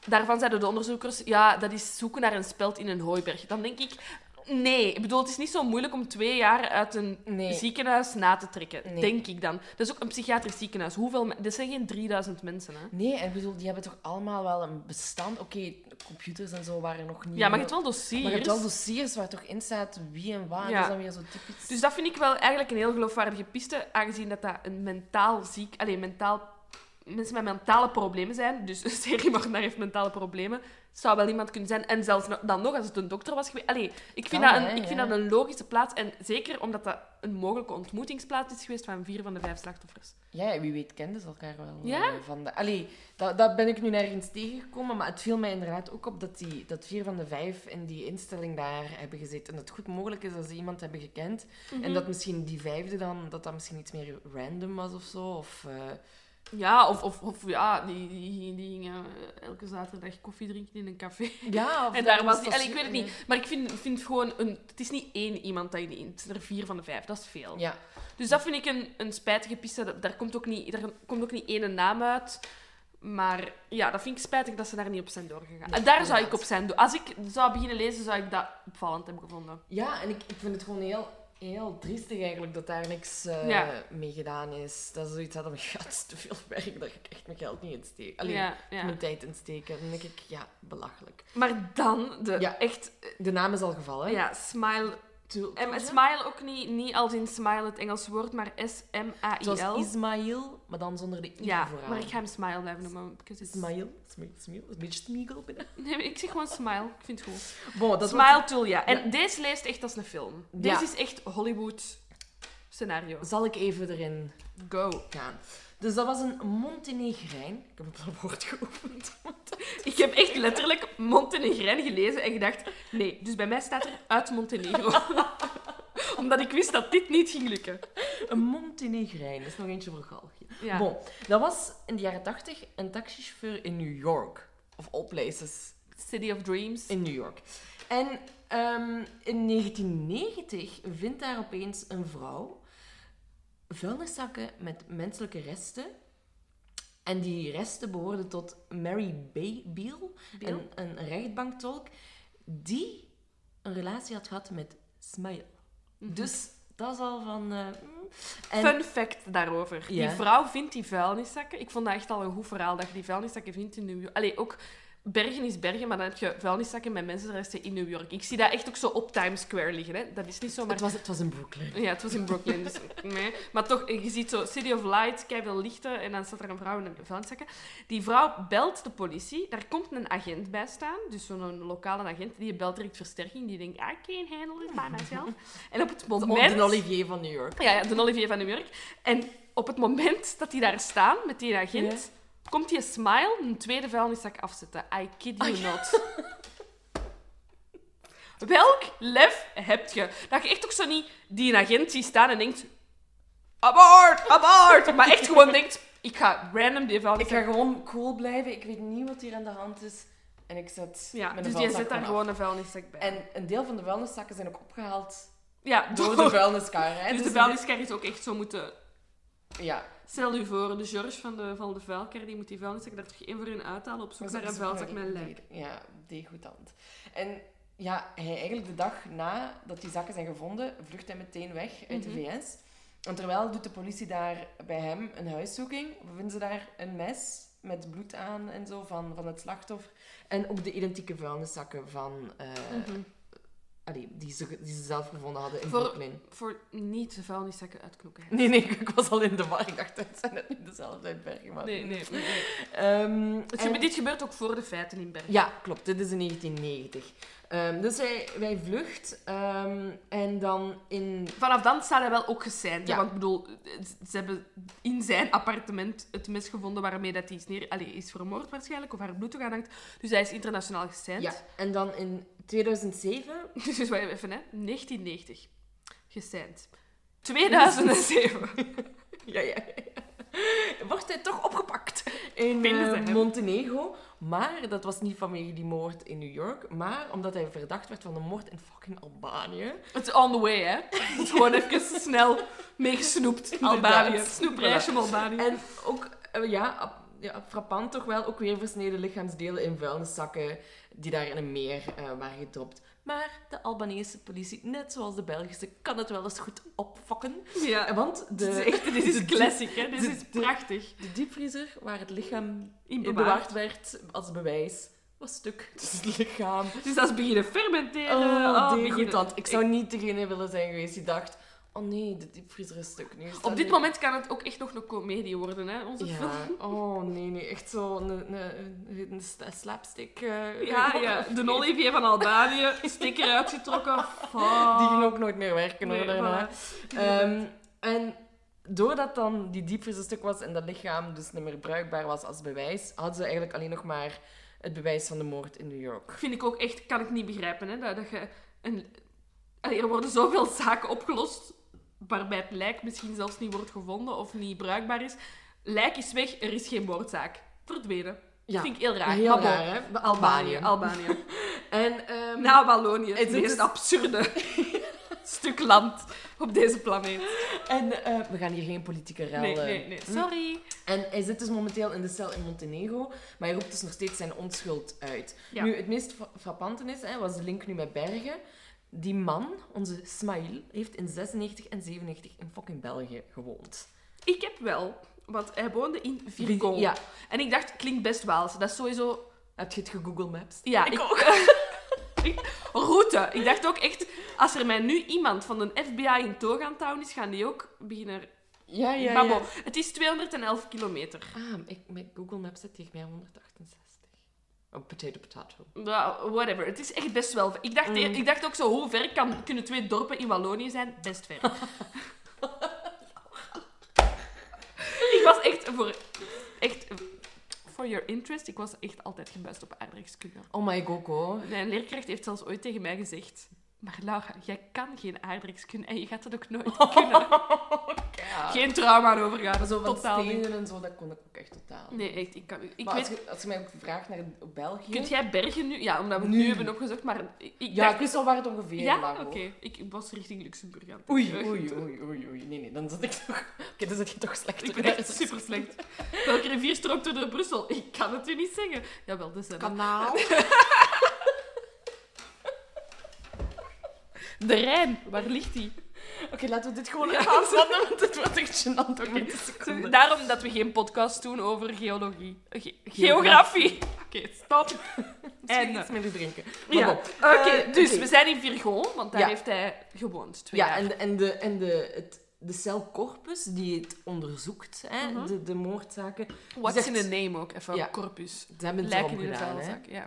Daarvan zeiden de onderzoekers, ja, dat is zoeken naar een speld in een hooiberg. Dan denk ik, nee. Ik bedoel, het is niet zo moeilijk om twee jaar uit een Nee. ziekenhuis na te trekken. Nee. Denk ik dan. Dat is ook een psychiatrisch ziekenhuis. Hoeveel... Dit zijn geen 3000 mensen, hè. Nee, en ik bedoel, die hebben toch allemaal wel een bestand? Oké, computers en zo waren nog niet... Ja, maar je hebt wel dossiers. Maar je hebt wel dossiers waar toch in staat wie en waar. Ja. Dat is dan weer zo typisch. Dus dat vind ik wel eigenlijk een heel geloofwaardige piste, aangezien dat dat een mentaal ziek... Allee, mentaal mensen met mentale problemen zijn. Dus seriemoordenaar heeft mentale problemen. Het zou wel iemand kunnen zijn. En zelfs dan nog, als het een dokter was geweest. Allee, ik vind, Kan, dat, een, hè, ik vind ja. dat een logische plaats. En zeker omdat dat een mogelijke ontmoetingsplaats is geweest van vier van de vijf slachtoffers. Ja, wie weet kenden ze elkaar wel. Ja? eh, Van de... Allee, dat, dat ben ik nu nergens tegengekomen, maar het viel mij inderdaad ook op dat, die, dat vier van de vijf in die instelling daar hebben gezeten. En dat het goed mogelijk is dat ze iemand hebben gekend. Mhm. En dat misschien die vijfde dan, dat dat misschien iets meer random was of zo. Of, eh, Ja, of, of, of ja, die, die, die gingen eh, elke zaterdag koffie drinken in een café. ja, of En daar was die... Allee, ik weet het niet. Maar ik vind, vind gewoon... Een, het is niet één iemand dat je in. Het zijn er vier van de vijf. Dat is veel. Ja, Dus dat vind ik een, een spijtige piste. Daar komt, ook niet, daar komt ook niet één naam uit. Maar ja, dat vind ik spijtig dat ze daar niet op zijn doorgegaan. Nee, en daar zou ik op zijn... Als ik zou beginnen lezen, zou ik dat opvallend hebben gevonden. ja en ik, ik vind het gewoon heel, heel triestig eigenlijk dat daar niks eh, Ja. mee gedaan is. Dat is zoiets ja, het is te veel werk, ga ik echt mijn geld niet in steken. Alleen, ja, ja. mijn tijd in steken. Dan denk ik, ja, belachelijk. Maar dan, de Ja. echt... De naam is al gevallen. Ja, smile... En smile ook niet, niet als in smile het Engelse woord, maar S-M-A-I-L. Zoals Ismail, maar dan zonder de I Ja, vooraan. maar ik ga hem smile blijven noemen. Ismail. Ismail. Ismail. Een beetje smiegel binnen. Nee, ik zeg gewoon smile. Ik vind het goed. Bon, dat smile Tool, ja. En Ja. deze leest echt als een film. Ja. Deze is echt Hollywood scenario. Zal ik even erin Go. gaan. Dus dat was een Montenegrijn. Ik heb het al woord geoefend. Ik heb echt letterlijk Montenegrijn gelezen en gedacht... Nee, dus bij mij staat er uit Montenegro. Omdat ik wist dat dit niet ging lukken. Een Montenegrijn. Dat is nog eentje voor galgje. Ja. Bon, dat was in de jaren 80 een taxichauffeur in New York. Of all places. City of Dreams. In New York. En ehm, in 1990 vindt daar opeens een vrouw vuilniszakken met menselijke resten. En die resten behoorden tot Mary Bay Beal? Een, een rechtbanktolk, die een relatie had gehad met Smile. Dus dat is al van... eh, mm. en, Fun fact daarover. Ja. Die vrouw vindt die vuilniszakken. Ik vond dat echt al een goed verhaal, dat je die vuilniszakken vindt in New York. Allee, ook... Bergen is bergen, maar dan heb je vuilniszakken met mensenresten in New York. Ik zie dat echt ook zo op Times Square liggen. Hè. Dat is niet zomaar... het, was, het was in Brooklyn. Ja, het was in Brooklyn. Dus, nee. Maar toch, je ziet zo City of Light, veel lichten en dan staat er een vrouw in een vuilniszakken. Die vrouw belt de politie. Daar komt een agent bij staan, dus zo'n lokale agent. Die belt direct versterking. Die denkt, I can't handle it by myself. En op het moment... De Olivier van New York. Ja, ja, de Olivier van New York. En op het moment dat die daar staan met die agent, komt die smile een tweede vuilniszak afzetten. I kid you not. Welk lef heb je? Dat je echt ook zo niet die agent ziet staan en denkt... Abort, abort! Maar echt gewoon denkt, ik ga random die Ik vuilniszak... ga gewoon cool blijven. Ik weet niet wat hier aan de hand is. En ik zet Ja, mijn dus je zet daar af. gewoon een vuilniszak bij. En een deel van de vuilniszakken zijn ook opgehaald ja, door de vuilniskar. Hè? Dus de dit- vuilniskar is ook echt zo moeten... Ja. Stel u voor, de George van de, van de vuilkar, die moet die vuilniszak daar toch één voor één uithalen op zoek naar een vuilzak met lijk. Ja, degoutant. En ja, hij eigenlijk de dag na dat die zakken zijn gevonden, vlucht hij meteen weg uit Mhm. de VS. En terwijl doet de politie daar bij hem een huiszoeking, vinden ze daar een mes met bloed aan en zo van, van het slachtoffer. En ook de identieke vuilniszakken van, eh, Mhm. Allee, die, ze, die ze zelf gevonden hadden in Voor- Brooklyn. Voor niet de vuilniszakken uitknokken. Nee, nee, ik was al in de war. Ik dacht, het zijn net niet dezelfde uit Bergen. Maar... Nee, nee. nee. Ehm, en- Dit gebeurt ook voor de feiten in Bergen. Ja, klopt. Dit is in 1990. Ehm, dus hij, wij vlucht. ehm, en dan in... Vanaf dan staat hij wel ook geseind. Ja. Want ik bedoel, ze hebben in zijn appartement het mes gevonden waarmee dat hij is, neer, allee, is vermoord waarschijnlijk, of haar bloed aan hangt. Dus hij is internationaal geseind. Ja, en dan in 2007... Dus wacht even, hè. 1990. Geseind. 2007. Ja, ja, ja. Wordt hij toch opgepakt in eh. Montenegro. Maar dat was niet vanwege die moord in New York, maar omdat hij verdacht werd van een moord in fucking Albanië. Het is on the way, hè. Het is gewoon even snel meegesnoept. Albanië. Snoepreisje Albanië. En ook, eh, ja, ja, frappant toch wel, ook weer versneden lichaamsdelen in vuilniszakken die daar in een meer eh, waren gedropt. Maar de Albanese politie, net zoals de Belgische, kan het wel eens goed opfokken. Ja. Want de, Dit is echt dit is classic, hè. Dit de- is prachtig. de diepvriezer waar het lichaam In bewaard. bewaard werd als bewijs, was stuk. Dus het lichaam. Dus dat is beginnen fermenteren. Oh, oh, beginnen- Ik zou niet degene willen zijn geweest die dacht... Oh nee, de diepvriezer is stuk nu. Op dit moment kan het ook echt nog een comedie worden, hè, onze Ja, film. oh nee, nee, echt zo een, een, een, slapstick. eh, Ja, ja. De Olivier van Albanië, sticker uitgetrokken. Fuck. Die ging ook nooit meer werken hoor. Daarna. voilà. Ehm, en doordat dan die diepvriezer stuk was en dat lichaam dus niet meer bruikbaar was als bewijs, hadden ze eigenlijk alleen nog maar het bewijs van de moord in New York. Vind ik ook echt, kan ik niet begrijpen, hè, dat, dat je... Een... Allee, er worden zoveel zaken opgelost waarbij het lijk misschien zelfs niet wordt gevonden of niet bruikbaar is. Lijk is weg, er is geen moordzaak. Verdwenen. Ja, Vind ik heel raar. Heel raar, hè? Albanië. Albanië. En, ehm, Na Wallonië, het meest absurde stuk land op deze planeet. en eh, we gaan hier geen politieke rel... Nee, eh, nee, nee. Sorry. En hij zit dus momenteel in de cel in Montenegro, maar hij roept dus nog steeds zijn onschuld uit. Ja. Nu, het meest fra- frappante is, hè, was de link nu met Bergen. Die man, onze Smail, heeft in 96 en 97 in fucking België gewoond. Ik heb wel, want hij woonde in Virgon. Ja. En ik dacht, klinkt best Waals. Dat is sowieso... Heb je het gegoogle Maps? Ja, ik ik- ook. Route. Ik dacht ook echt, als er mij nu iemand van de FBI in houden is, gaan die ook beginnen... Ja, ja, maar ja. bon, het is 211 kilometer. Ah, ik, met Google Maps zit tegen mij 168. Oh, potato, potato. Nou, whatever. Het is echt best wel. Ik dacht, Mm. ik dacht ook zo, hoe ver kan, kunnen twee dorpen in Wallonië zijn? Best ver. ik was echt voor... Echt... For your interest, ik was echt altijd gebuist op aardrijkskunde. Oh my god, hoor. Mijn leerkracht heeft zelfs ooit tegen mij gezegd... Maar Laura, jij kan geen aardrijkskunde en je gaat dat ook nooit kunnen. Geen trauma aan overgaan. Zo van Totaal niet. stenen en zo, dat kon ik ook echt totaal. niet. Nee, echt. Ik, kan, ik maar weet... als, je, als je mij ook vraagt naar België... Kunt jij bergen nu? Ja, omdat we Nu. nu hebben opgezocht, maar ik, Ja, dacht... ik wist al waar het ongeveer Ja? lag. Oké. Ik was richting Luxemburg aan het Oei, oei, oei, oei, oei. Nee, nee, dan zit ik toch... Oké, dan zit je toch slecht. Ik ben echt super slecht. Welke rivier stroomt er door Brussel? Ik kan het u niet zeggen. Jawel, de Senne. Kanaal. De Rijn, waar ligt die? Oké, laten we dit gewoon even afzetten, want het wordt echt gênant. Oké. Daarom dat we geen podcast doen over geologie. Ge- geografie. Oké, stop. En En, iets meer drinken. ja. Maar Oké. Eh, dus oké. we zijn in Virgon, want daar Ja. heeft hij gewoond. Twee Ja, jaar. en, de, en, de, en de, het, de celcorpus die het onderzoekt, hè, Mhm. de, de moordzaken, What's zegt- in the name ook, even Ja. corpus. ze hebben het Lijken in de vuilzak, ja.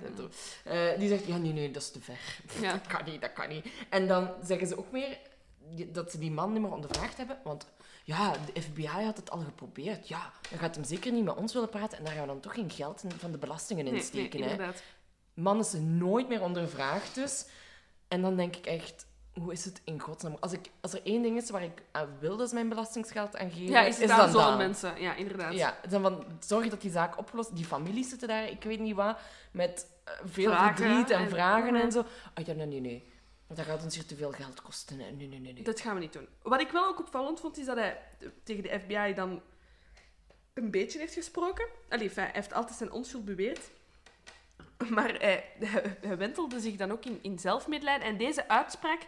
Eh, die zegt, ja, nee, nee, dat is te ver. Ja. Dat kan niet, dat kan niet. En dan zeggen ze ook meer dat ze die man niet meer ondervraagd hebben, want ja, de FBI had het al geprobeerd. Ja, dan gaat hem zeker niet met ons willen praten en daar gaan we dan toch geen geld van de belastingen in Nee, steken. nee, hè. Man is nooit meer ondervraagd dus. En dan denk ik echt, hoe is het in godsnaam? Als, ik, als er één ding is waar ik aan wil dat ze mijn belastingsgeld aan geven, Ja, is het dan zo'n dat. mensen. Ja, inderdaad. Ja, dan van, zorg dat die zaak opgelost... Die families zitten daar, ik weet niet wat, met eh, veel Vragen verdriet en, en- vragen Mhm. en zo. Oh ja, nee, nee, nee. Dat gaat ons hier te veel geld kosten. Nee, nee, nee, nee. Dat gaan we niet doen. Wat ik wel ook opvallend vond, is dat hij tegen de FBI dan een beetje heeft gesproken. Allee, hij heeft altijd zijn onschuld beweerd. Maar hij, hij, hij wentelde zich dan ook in, in zelfmedelijden. En deze uitspraak,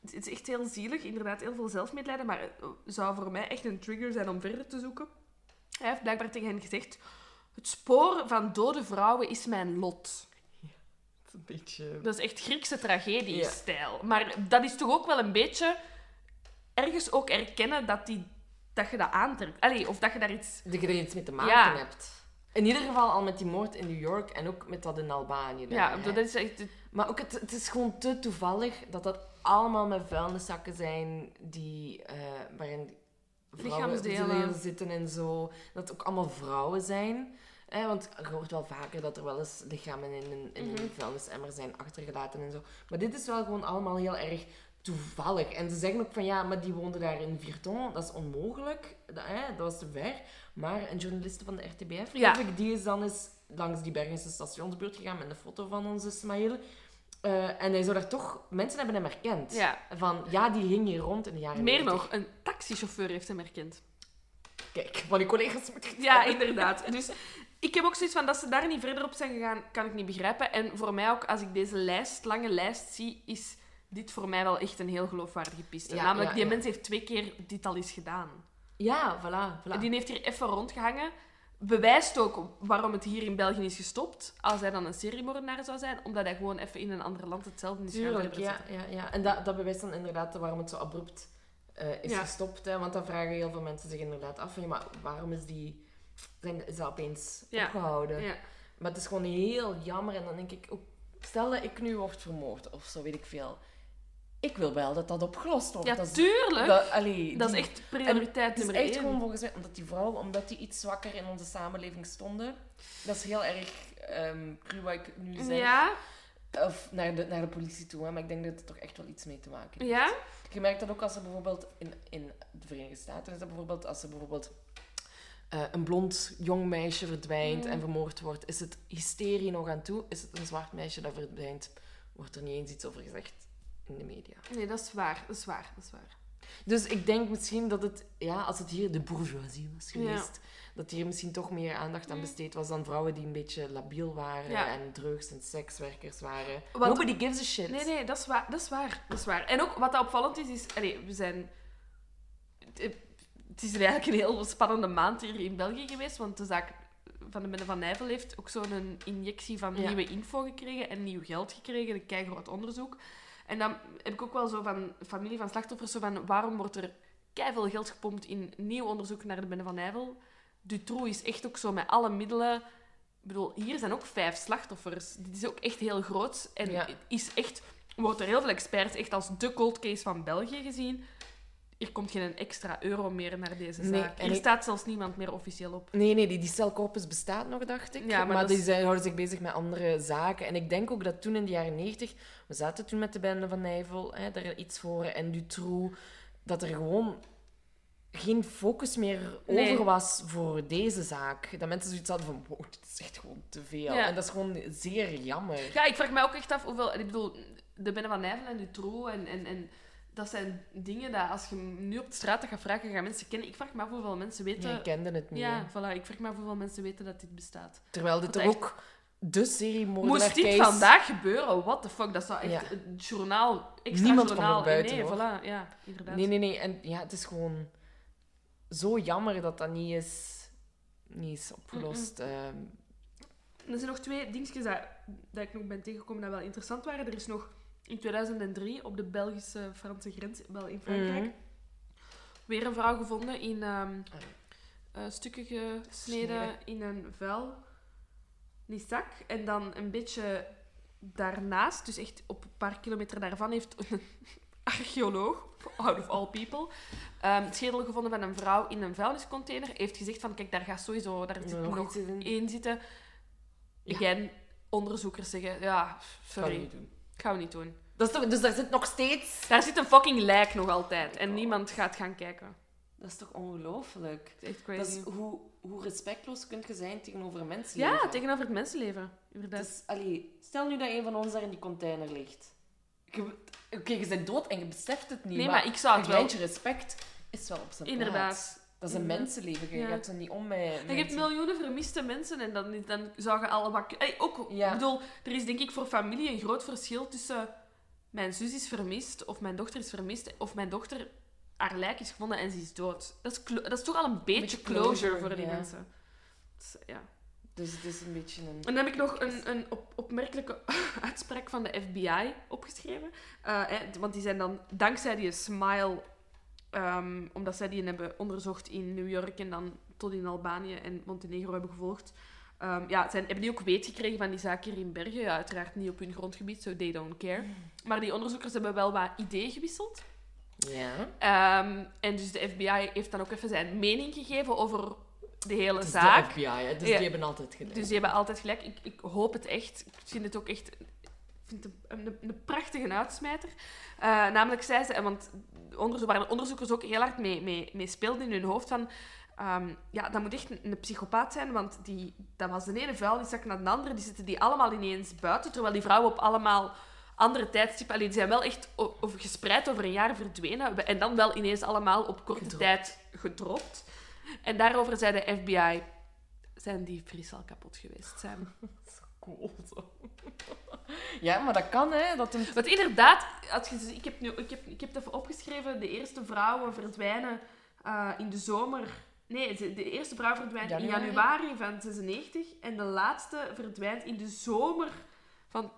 het is echt heel zielig, inderdaad heel veel zelfmedelijden, maar het zou voor mij echt een trigger zijn om verder te zoeken. Hij heeft blijkbaar tegen hen gezegd, het spoor van dode vrouwen is mijn lot. Het is een beetje... Dat is echt Griekse tragedie-stijl. Maar dat is toch ook wel een beetje ergens ook erkennen dat, die, dat je dat aantrekt. Allee, of dat je daar iets. Dat je er iets mee te maken Ja. hebt. In ieder geval al met die moord in New York en ook met dat in Albanië. dan, Ja, hè. dat is echt. Maar ook, het, het is gewoon te toevallig dat dat allemaal met vuilniszakken zijn die, eh, waarin vrouwen Lichaamsdelen. zitten en zo. Dat het ook allemaal vrouwen zijn. Eh, want je hoort wel vaker dat er wel eens lichamen in een, in Mhm. een vuilnisemmer zijn achtergelaten en zo. Maar dit is wel gewoon allemaal heel erg toevallig. En ze zeggen ook van ja, maar die woonde daar in Virton. Dat is onmogelijk. Dat, hè, dat was te ver. Maar een journaliste van de RTBF, Ja. ik, die is dan eens langs die Bergense stationsbuurt gegaan met een foto van onze Smail. Eh, en hij zou daar toch... Mensen hebben hem herkend. Ja. Van, ja, die hing hier rond in de jaren Meer 90. nog, een taxichauffeur heeft hem herkend. Kijk, van die collega's moet ik Ja, inderdaad. Dus ik heb ook zoiets van dat ze daar niet verder op zijn gegaan, kan ik niet begrijpen. En voor mij ook, als ik deze lijst, lange lijst zie, is dit voor mij wel echt een heel geloofwaardige piste. Ja, Namelijk, ja, die ja. mens heeft twee keer dit al eens gedaan. Ja, voilà. voilà. En Die heeft hier even rondgehangen. Bewijst ook waarom het hier in België is gestopt. Als hij dan een seriemoordenaar zou zijn. Omdat hij gewoon even in een ander land hetzelfde is Tuurlijk, verder ja, ja, ja. En dat, dat bewijst dan inderdaad waarom het zo abrupt eh, is gestopt. Hè, want dan vragen heel veel mensen zich inderdaad af, van, maar waarom is die zijn, is dat opeens opgehouden? Ja. Maar het is gewoon heel jammer. En dan denk ik, ook, stel dat ik nu word vermoord of zo, weet ik veel. Ik wil wel dat dat opgelost wordt. Ja, dat is, tuurlijk. dat, allee, Dat is echt prioriteit het is nummer echt één. gewoon volgens mij, omdat die vrouwen, omdat die iets zwakker in onze samenleving stonden. Dat is heel erg um, cru wat ik nu zeg. Ja, Of naar de, naar de politie toe, hè. maar ik denk dat het toch echt wel iets mee te maken heeft. ja. Je merkt dat ook als er bijvoorbeeld in, in de Verenigde Staten is dat bijvoorbeeld als er bijvoorbeeld eh, een blond jong meisje verdwijnt Mm. en vermoord wordt, is het hysterie nog aan toe? Is het een zwart meisje dat verdwijnt? Wordt er niet eens iets over gezegd in de media. Nee, dat is waar. Dat is waar. Dat is waar. Dus ik denk misschien dat het, ja, als het hier de bourgeoisie was geweest, dat hier misschien toch meer aandacht aan besteed was dan vrouwen die een beetje labiel waren Ja. en drugs- en sekswerkers waren. Wat- Nobody gives a shit. Nee, nee, dat is waar. Dat is waar. Dat is waar. En ook wat dat opvallend is, is... Allee, we zijn... Het is eigenlijk een heel spannende maand hier in België geweest, want de zaak van de Bende van Nijvel heeft ook zo'n injectie van Ja. nieuwe info gekregen en nieuw geld gekregen, een keigroot onderzoek. En dan heb ik ook wel zo van familie van slachtoffers, zo van waarom wordt er keiveel geld gepompt in nieuw onderzoek naar de Bende van Nijvel? Dutroux is echt ook zo met alle middelen... Ik bedoel, hier zijn ook vijf slachtoffers. Dit is ook echt heel groot. En Ja. is echt, wordt door heel veel experts echt als de cold case van België gezien. Er komt geen extra euro meer naar deze Nee, zaak. ik- staat zelfs niemand meer officieel op. Nee, nee, die, die celcorpus bestaat nog, dacht ik. Ja, maar die is- zijn, houden zich bezig met andere zaken. En ik denk ook dat toen in de jaren negentig, we zaten toen met de bende van Nijvel, hè, daar iets voor, en Dutroux, dat er gewoon geen focus meer Nee. over was voor deze zaak. Dat mensen zoiets hadden van, wow, dit is echt gewoon te veel. Ja. En dat is gewoon zeer jammer. Ja, ik vraag mij ook echt af hoeveel... Ik bedoel, de Benne van Nijvel en Dutroux en, en, en... Dat zijn dingen dat als je nu op de straat gaat vragen, gaan mensen kennen. Ik vraag me af hoeveel mensen weten... Jij kende het niet. ja, hè. voilà. Ik vraag me af hoeveel mensen weten dat dit bestaat. Terwijl dit er ook de serie Moest dit case... vandaag gebeuren? What the fuck? Dat zou echt Ja. een journaal... Extra Niemand komt journaal... er buiten, nee, hoor. voilà. Ja, inderdaad. Nee, nee, nee. En ja, het is gewoon zo jammer dat dat niet is, niet is opgelost. Ehm, Er zijn nog twee dingetjes dat, dat ik nog ben tegengekomen dat wel interessant waren. Er is nog in 2003 op de Belgische-Franse grens, wel in Frankrijk, weer een vrouw gevonden in ehm, eh, stukken gesneden Sneden. in een vuil zak. En dan een beetje daarnaast, dus echt op een paar kilometer daarvan, heeft een archeoloog, out of all people, het schedel gevonden van een vrouw in een vuilniscontainer. Heeft gezegd van, kijk, daar gaat sowieso daar zit nog in zitten. Ja. Onderzoekers zeggen, ja, sorry, niet doen. Gaan we niet doen. Dat is toch, dus daar zit nog steeds... Daar zit een fucking lijk nog altijd en niemand gaat gaan kijken. Dat is toch ongelooflijk? Het is echt Dat crazy. is, hoe, hoe respectloos kun je zijn tegenover een mensenleven? Ja, tegenover het mensenleven, inderdaad. Dus, allee, stel nu dat een van ons daar in die container ligt. Oké, je bent dood en je beseft het niet. Nee, maar ik zou het een wel- kleintje respect is wel op zijn Inderdaad. plaats. Dat is een mensenleven. Je Ja. gaat er niet om met... En je hebt miljoenen vermiste mensen en dan, dan zou je al wat... Hey, ook, Ja. ik bedoel, er is denk ik voor familie een groot verschil tussen mijn zus is vermist of mijn dochter is vermist of mijn dochter haar lijk is gevonden en ze is dood. Dat is, dat is toch al een beetje, Beetje closure, closure, voor die ja. mensen. Dus, ja. Dus het is een beetje een... En dan heb ik nog een, een op, opmerkelijke uitspraak van de FBI opgeschreven. Eh, want die zijn dan dankzij die smile, ehm, omdat zij die hebben onderzocht in New York en dan tot in Albanië en Montenegro hebben gevolgd. ehm, ja, zijn, hebben die ook weet gekregen van die zaak hier in Bergen. Ja, uiteraard niet op hun grondgebied, so they don't care. Maar die onderzoekers hebben wel wat ideeën gewisseld. Ja. Ehm, en dus de FBI heeft dan ook even zijn mening gegeven over de hele zaak. de FBI, hè, dus Ja. die hebben altijd gelijk. Dus die hebben altijd gelijk. Ik, ik hoop het echt. Ik vind het ook echt... Ik vind het een, een, een prachtige uitsmijter. Eh, namelijk zei ze... Want onderzo waar de onderzoekers ook heel hard mee, mee, mee speelden in hun hoofd van... ehm, ja, dat moet echt een, een psychopaat zijn, want die, dat was de ene vuilniszak naar de andere. Die zitten die allemaal ineens buiten, terwijl die vrouwen op allemaal andere tijdstippen... Die zijn wel echt o- over, gespreid over een jaar verdwenen. En dan wel ineens allemaal op korte Gedropt. tijd gedropt. En daarover zei de FBI... Zijn die fris al kapot geweest zijn? Ja, maar dat kan, hè. Dat hem... Want inderdaad, als je, ik, heb nu, ik, heb, ik heb het even opgeschreven, de eerste vrouwen verdwijnen eh, in de zomer... Nee, de eerste vrouw verdwijnt in Januari? januari van 96 en de laatste verdwijnt in de zomer van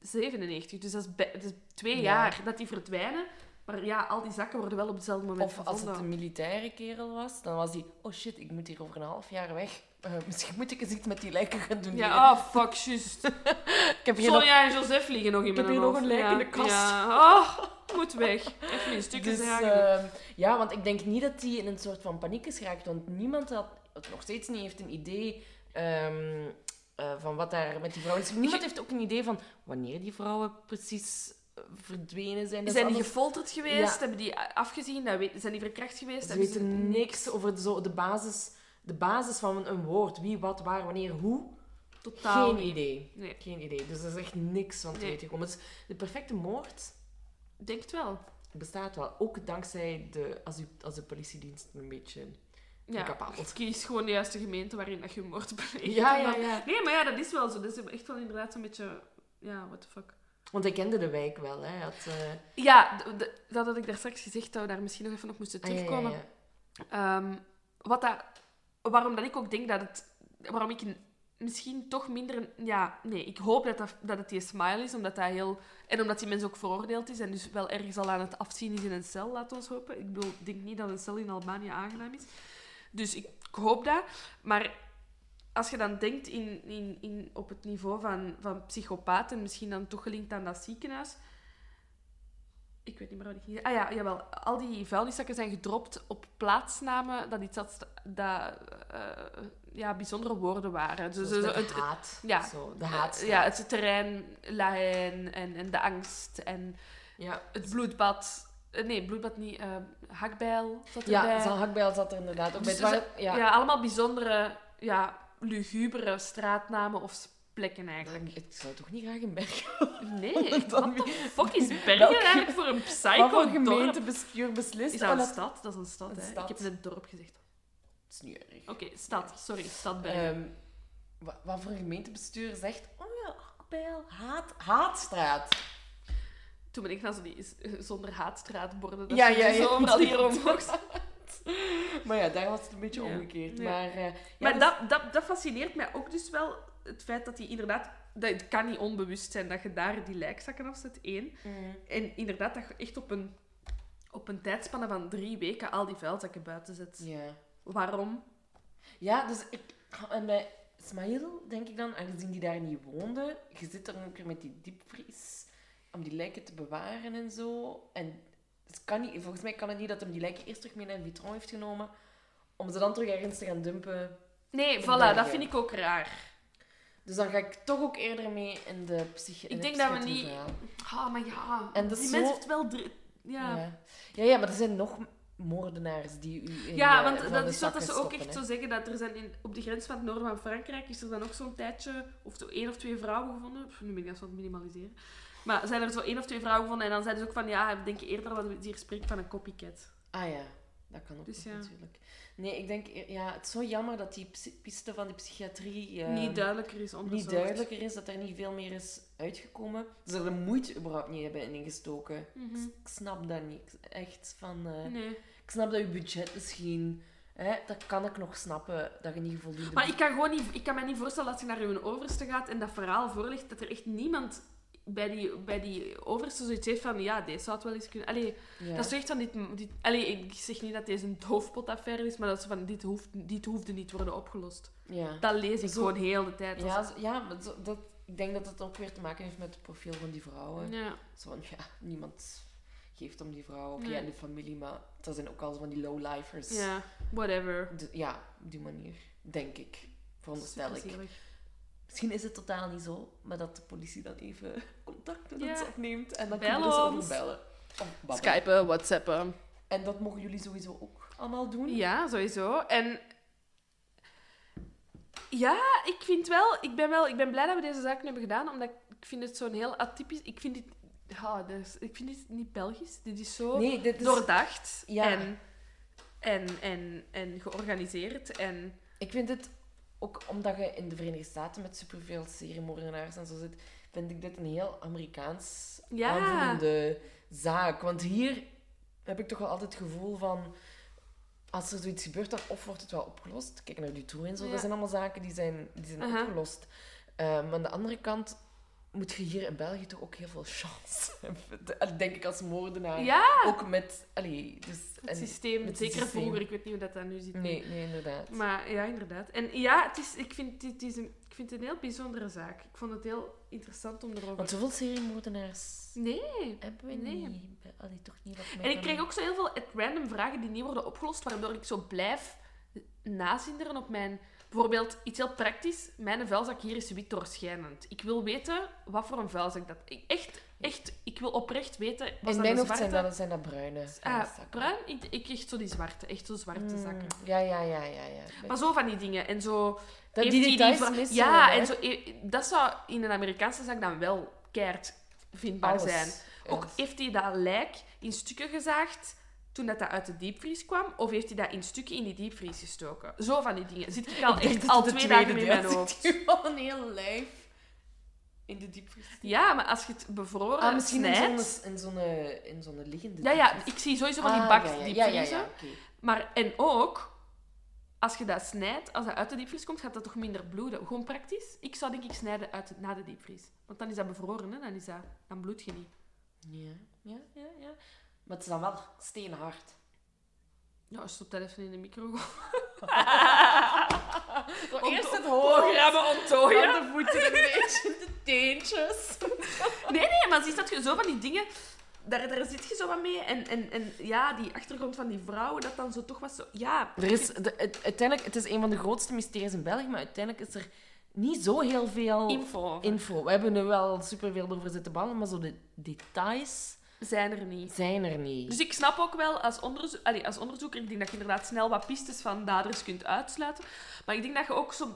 97. Dus dat is, bij- dat is twee Ja. jaar dat die verdwijnen. Maar ja, al die zakken worden wel op hetzelfde moment Of als het gevonden. een militaire kerel was, dan was hij... Oh shit, ik moet hier over een half jaar weg. Eh, misschien moet ik eens iets met die lijken gaan doen. Ja, oh fuck, juist. ik heb hier nog... Sonja en Joseph liggen nog in Ik heb hier nog een lijk in de kast. Ja, oh, moet weg. Even in stukjes Dus, ehm, ja, want ik denk niet dat hij in een soort van paniek is geraakt. Want niemand had, het nog steeds niet heeft een idee ehm, eh, van wat daar met die vrouwen is. Niemand heeft ook een idee van wanneer die vrouwen precies eh, verdwenen zijn. Dat zijn die gefolterd geweest? Ja. Hebben die afgezien? Dat weet- Zijn die verkracht geweest? Ze weten niks over de, zo, de, basis, de basis van een woord. Wie, wat, waar, wanneer, hoe. Totaal Geen niet. idee. Nee, Geen idee. Dus er is echt niks van te Nee. weten gekomen. Dus de perfecte moord ik denk het wel. bestaat wel. Ook dankzij de, als, u, als de politiedienst een beetje Ja. Kies gewoon de juiste gemeente waarin dat je moord pleegt. Ja, ja, ja. Nee, maar ja, dat is wel zo. Dat is echt wel inderdaad zo'n beetje... Ja, what the fuck. Want hij kende de wijk wel, hè. Had, eh, Ja, dat had ik daar straks gezegd, dat we daar misschien nog even op moesten ah, ja, ja, terugkomen. ja. Ehm, wat dat, waarom dat ik ook denk dat het... Waarom ik misschien toch minder... Ja, nee, ik hoop dat, dat, dat het die smile is, omdat dat heel... En omdat die mens ook veroordeeld is en dus wel ergens al aan het afzien is in een cel, we ons hopen. Ik bedoel, denk niet dat een cel in Albanië aangenaam is. Dus ik, ik hoop dat. Maar als je dan denkt in, in, in, op het niveau van, van psychopaat en misschien dan toch gelinkt aan dat ziekenhuis... Ik weet niet meer wat ik ging. Ah ja, jawel. Al die vuilniszakken zijn gedropt op plaatsnamen dat iets had, dat eh, ja, bijzondere woorden waren. Dus, dus de het, haat. ja. Zo, de haat. ja, het terrein, Lahain en, en de angst en ja. het bloedbad. Eh, Nee, bloedbad niet. eh hakbijl zat Ja, erbij. Zal Hakbijl zat er inderdaad ook bij. Dus ja. ja. allemaal bijzondere, ja, lugubere straatnamen of plekken eigenlijk. Ik zou toch niet graag in Bergen... Nee, wat de fuck is Bergen Welke- eigenlijk voor een psycho gemeentebestuur beslist? Is dat een stad? Dat is een stad, Een hè? stad. Ik heb net dorp gezegd. is niet erg. Oké, stad. Sorry, stad Bergen. Ehm, wa- wat voor gemeentebestuur zegt... Oh ja, Hakbijl, haat, haatstraat. Toen ben ik naar zo die zonder haatstraatborden. Dat Ja, ze ja, zo ja. overal hier omhoog Maar ja, daar was het een beetje Ja. omgekeerd. Ja. Maar, eh, ja, Maar dus- dat, dat, dat fascineert mij ook dus wel. Het feit dat hij inderdaad... Dat, het kan niet onbewust zijn dat je daar die lijkzakken afzet, één. Mm. En inderdaad, dat je echt op een, op een tijdspanne van drie weken al die vuilzakken buiten zet. Ja. Waarom? Ja, dus ik... En bij Smail denk ik dan, aangezien die daar niet woonde, je zit er ook weer met die diepvries om die lijken te bewaren en zo. En het kan niet, volgens mij kan het niet dat hem die lijken eerst terug mee naar Vitron heeft genomen, om ze dan terug ergens te gaan dumpen. Nee, voilà, dat vind ik ook raar. Dus dan ga ik toch ook eerder mee in de psyche. in Ik denk dat we psychiatrie niet-. Ah, maar ja. En die zo- mens heeft wel. Ja. Ja. Ja. ja, maar er zijn nog moordenaars die u in Ja, de- want dat is wat dat ze ook stoppen, echt hè. zo zeggen, dat er zijn in, op de grens van het noorden van Frankrijk is er dan ook zo'n tijdje, of zo één of twee vrouwen gevonden, Pff, nu ben ik dat zo aan het minimaliseren, maar zijn er zo één of twee vrouwen gevonden en dan zeiden ze ook van, ja, we denken eerder dat we hier spreken van een copycat. Ah ja, dat kan ook Dus ja. natuurlijk. Nee, ik denk, ja, het is zo jammer dat die piste van die psychiatrie eh, niet duidelijker is onderzocht. niet duidelijker is, dat er niet veel meer is uitgekomen. Dat ze er de moeite überhaupt niet hebben in ingestoken. Mhm. Ik snap dat niet. Echt van... eh, Nee. Ik snap dat je budget misschien... Hè, dat kan ik nog snappen, dat je niet voldoende... Maar ik kan gewoon niet, ik kan me niet voorstellen als je naar uw overste gaat en dat verhaal voorligt, dat er echt niemand bij die, bij die overste zoiets heeft van, ja, deze zou het wel eens kunnen... Allee, Ja. Dat is echt van dit, dit... Allee, ik zeg niet dat deze een doofpotaffaire is, maar dat is van dit, hoeft, dit hoefde niet worden opgelost. Ja. Dat lees ik Zo- gewoon heel de tijd. Ja, zo- ja maar zo- dat, ik denk dat het ook weer te maken heeft met het profiel van die vrouwen. ja. Zo van, ja, niemand geeft om die vrouw. Oké, Nee. en de familie, maar er zijn ook al zo van die lowlifers. ja, whatever. De- ja, op die manier, denk ik. Veronderstel ik. Misschien is het totaal niet zo, maar dat de politie dan even contact met Ja. ons opneemt en dan kunnen we ons. over bellen. Of. Skypen, whatsappen. En dat mogen jullie sowieso ook allemaal doen. Ja, sowieso. En ja, ik vind wel, ik ben wel, ik ben blij dat we deze zaak nu hebben gedaan, omdat ik, ik vind het zo'n heel atypisch. Ik vind dit, ja, dus, ik vind dit niet Belgisch. Dit is zo Nee, dit is... doordacht Ja. en, en, en, en georganiseerd en Ik vind het, ook omdat je in de Verenigde Staten met superveel seriemoordenaars en zo zit, vind ik dit een heel Amerikaans Ja. aanvoelende zaak. Want hier heb ik toch wel altijd het gevoel van, als er zoiets gebeurt, dan of wordt het wel opgelost. Kijk naar Dutroux en zo, Ja. dat zijn allemaal zaken die zijn, die zijn opgelost. Maar aan de andere kant moet je hier in België toch ook heel veel chance hebben. De- Denk ik als moordenaar. Ja, Ook met... Allee, dus, het en- systeem. met Zeker systeem. vroeger. Ik weet niet hoe dat, dat nu zit. Nee, nee, inderdaad. Maar ja, inderdaad. En ja, het is, ik, vind, het is een, ik vind het een heel bijzondere zaak. Ik vond het heel interessant om erover... Want zoveel seriemoordenaars Nee. hebben we Nee. niet. Allee, toch niet wat En ik kreeg ook zo heel veel random vragen die niet worden opgelost, waardoor ik zo blijf nazinderen op mijn... Bijvoorbeeld, iets heel praktisch. Mijn vuilzak hier is wit doorschijnend. Ik wil weten wat voor een vuilzak dat... Ik, echt, echt, ik wil oprecht weten... In dat mijn hoofd zwarte... zijn dat, zijn dat bruine Ah, zakken. bruin? Ik, ik echt zo die zwarte. Echt zo zwarte Mm, zakken. Ja, ja, ja, ja. ja. Maar zo van die dingen. En zo... dat, die details vra- missen Ja, en zo, eh, dat zou in een Amerikaanse zaak dan wel keert vindbaar Alles. zijn. Ook heeft hij dat lijk in stukken gezaagd toen dat, dat uit de diepvries kwam, of heeft hij dat in stukken in die diepvries gestoken? Zo van die dingen. Zit ik al Ik echt al twee dagen in mijn hoofd. al een heel lijf in de diepvries. Ja, maar als je het bevroren Ah, misschien in snijdt... zo'n in zo'n in zo'n liggende Ja, ja, ik zie sowieso van die Ah, bak ja, ja, ja, diepvriezen. ja, ja, oké. Maar, en ook, als je dat snijdt, als dat uit de diepvries komt, gaat dat toch minder bloeden. Gewoon praktisch. Ik zou denk ik snijden uit, na de diepvries. Want dan is dat bevroren, hè? Dan, is dat, dan bloed je niet. Ja, ja, ja, ja. Maar het is dan wel steenhard. Ja, stop dat even in de micro. Eerst het Programma onttooien. dan de voeten een beetje, de teentjes. Nee, nee, maar zie dat je zo van die dingen... Daar, daar zit je zo wat mee. En, en, en ja, die achtergrond van die vrouwen, dat dan zo toch was zo... Ja, Er is, de, het, uiteindelijk, het is een van de grootste mysteries in België, maar uiteindelijk is er niet zo heel veel info info. We hebben er wel superveel over zitten ballen, maar zo de details zijn er niet. zijn er niet. Dus ik snap ook wel, als, onderzo allee, als onderzoeker, ik denk dat je inderdaad snel wat pistes van daders kunt uitsluiten. Maar ik denk dat je ook zo...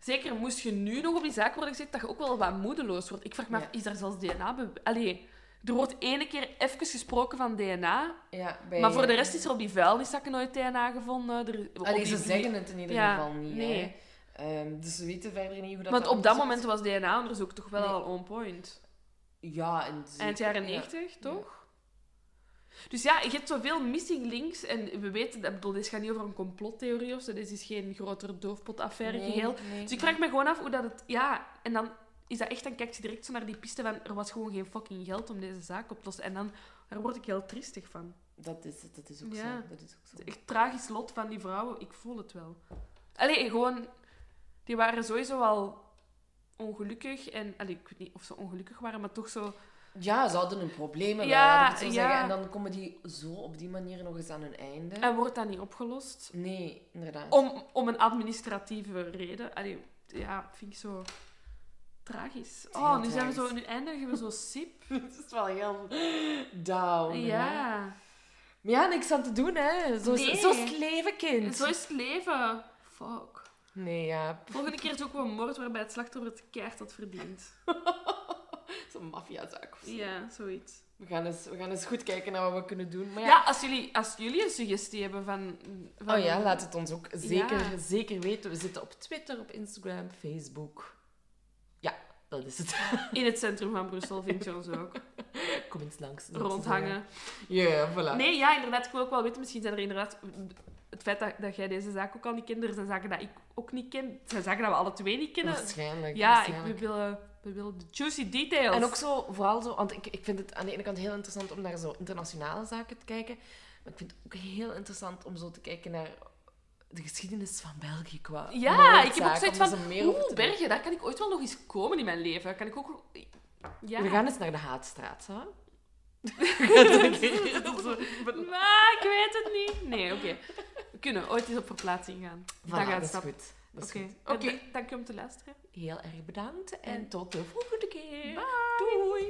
Zeker moest je nu nog op die zaak worden gezet, dat je ook wel wat moedeloos wordt. Ik vraag me Ja. af, is daar zelfs DNA... Allee, er wordt ene keer even gesproken van DNA, ja, bij, maar voor de rest is er op die vuilniszakken nooit DNA gevonden. Er, Allee, die- ze zeggen het in ieder Ja, geval niet. nee. Hè. Ehm, dus we weten verder niet hoe dat Want op dat moment was DNA-onderzoek toch wel Nee. al on point. Ja, en zeker- Eind jaren ja. 90, toch? Dus ja, je hebt zoveel missing links. En we weten, dat, bedoel, dit gaat niet over een complottheorie of zo. Dit is geen grotere doofpotaffaire Nee, geheel. nee. Dus ik vraag me gewoon af hoe dat het... Ja, en dan is dat echt... Dan kijk je direct zo naar die piste van... Er was gewoon geen fucking geld om deze zaak op te lossen. En dan... Daar word ik heel triestig van. Dat is, het, dat is ook Ja. zo. Dat is ook zo. Het echt tragisch lot van die vrouwen. Ik voel het wel. Allee, gewoon... Die waren sowieso al ongelukkig. En... Allee, ik weet niet of ze ongelukkig waren, maar toch zo... Ja, ze hadden een probleem Ja, laat ik het zo ja. zeggen. En dan komen die zo op die manier nog eens aan hun einde. En wordt dat niet opgelost? Nee, inderdaad. Om, om een administratieve reden. Allee, ja, vind ik zo tragisch. Oh, nu, zijn we zo, nu eindigen we zo sip. Het is wel heel down. hè. ja. Maar ja, niks aan te doen, hè. Zo, is- Nee. zo is het leven, kind. Zo is het leven. Fuck. Nee, ja. Volgende keer zoeken we een moord waarbij het slachtoffer het keihard had verdiend. Zo'n maffiazaak. of zo. Ja, zoiets. We gaan, eens, we gaan eens goed kijken naar wat we kunnen doen. Maar Ja, ja, als, jullie, als jullie een suggestie hebben van... van Oh ja, laat het ons ook zeker, Ja. zeker weten. We zitten op Twitter, op Instagram, Facebook. Ja, dat is het. In het centrum van Brussel vind je ons ook. Kom eens langs. Rondhangen. Ja, voilà. Nee, ja, inderdaad. Ik wil ook wel weten, misschien zijn er inderdaad... Het feit dat, dat jij deze zaak ook al niet kent, er zijn zaken dat ik ook niet ken. Er zijn zaken dat we alle twee niet kennen. Waarschijnlijk. Ja, ik, we, willen, we willen de juicy details. En ook zo, vooral zo, want ik, ik vind het aan de ene kant heel interessant om naar zo internationale zaken te kijken. Maar ik vind het ook heel interessant om zo te kijken naar de geschiedenis van België qua Ja, ik heb ook zoiets om van... Oeh. Bergen, daar kan ik ooit wel nog eens komen in mijn leven. Kan ik ook... Ja. We gaan eens naar de Haatstraat, hè? Maar ik weet het niet. Nee, oké. We kunnen ooit eens op verplaatsing gaan. Voilà, dat gaat snap. goed. Dat is Oké, goed. Oké. Da- dank je om te luisteren. Heel erg bedankt en En- tot de volgende keer. Doei!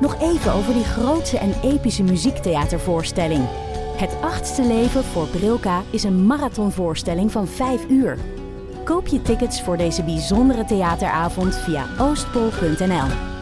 Nog even over die grootse en epische muziektheatervoorstelling. Het achtste leven voor Brilka is een marathonvoorstelling van 5 uur. Koop je tickets voor deze bijzondere theateravond via oostpol.nl.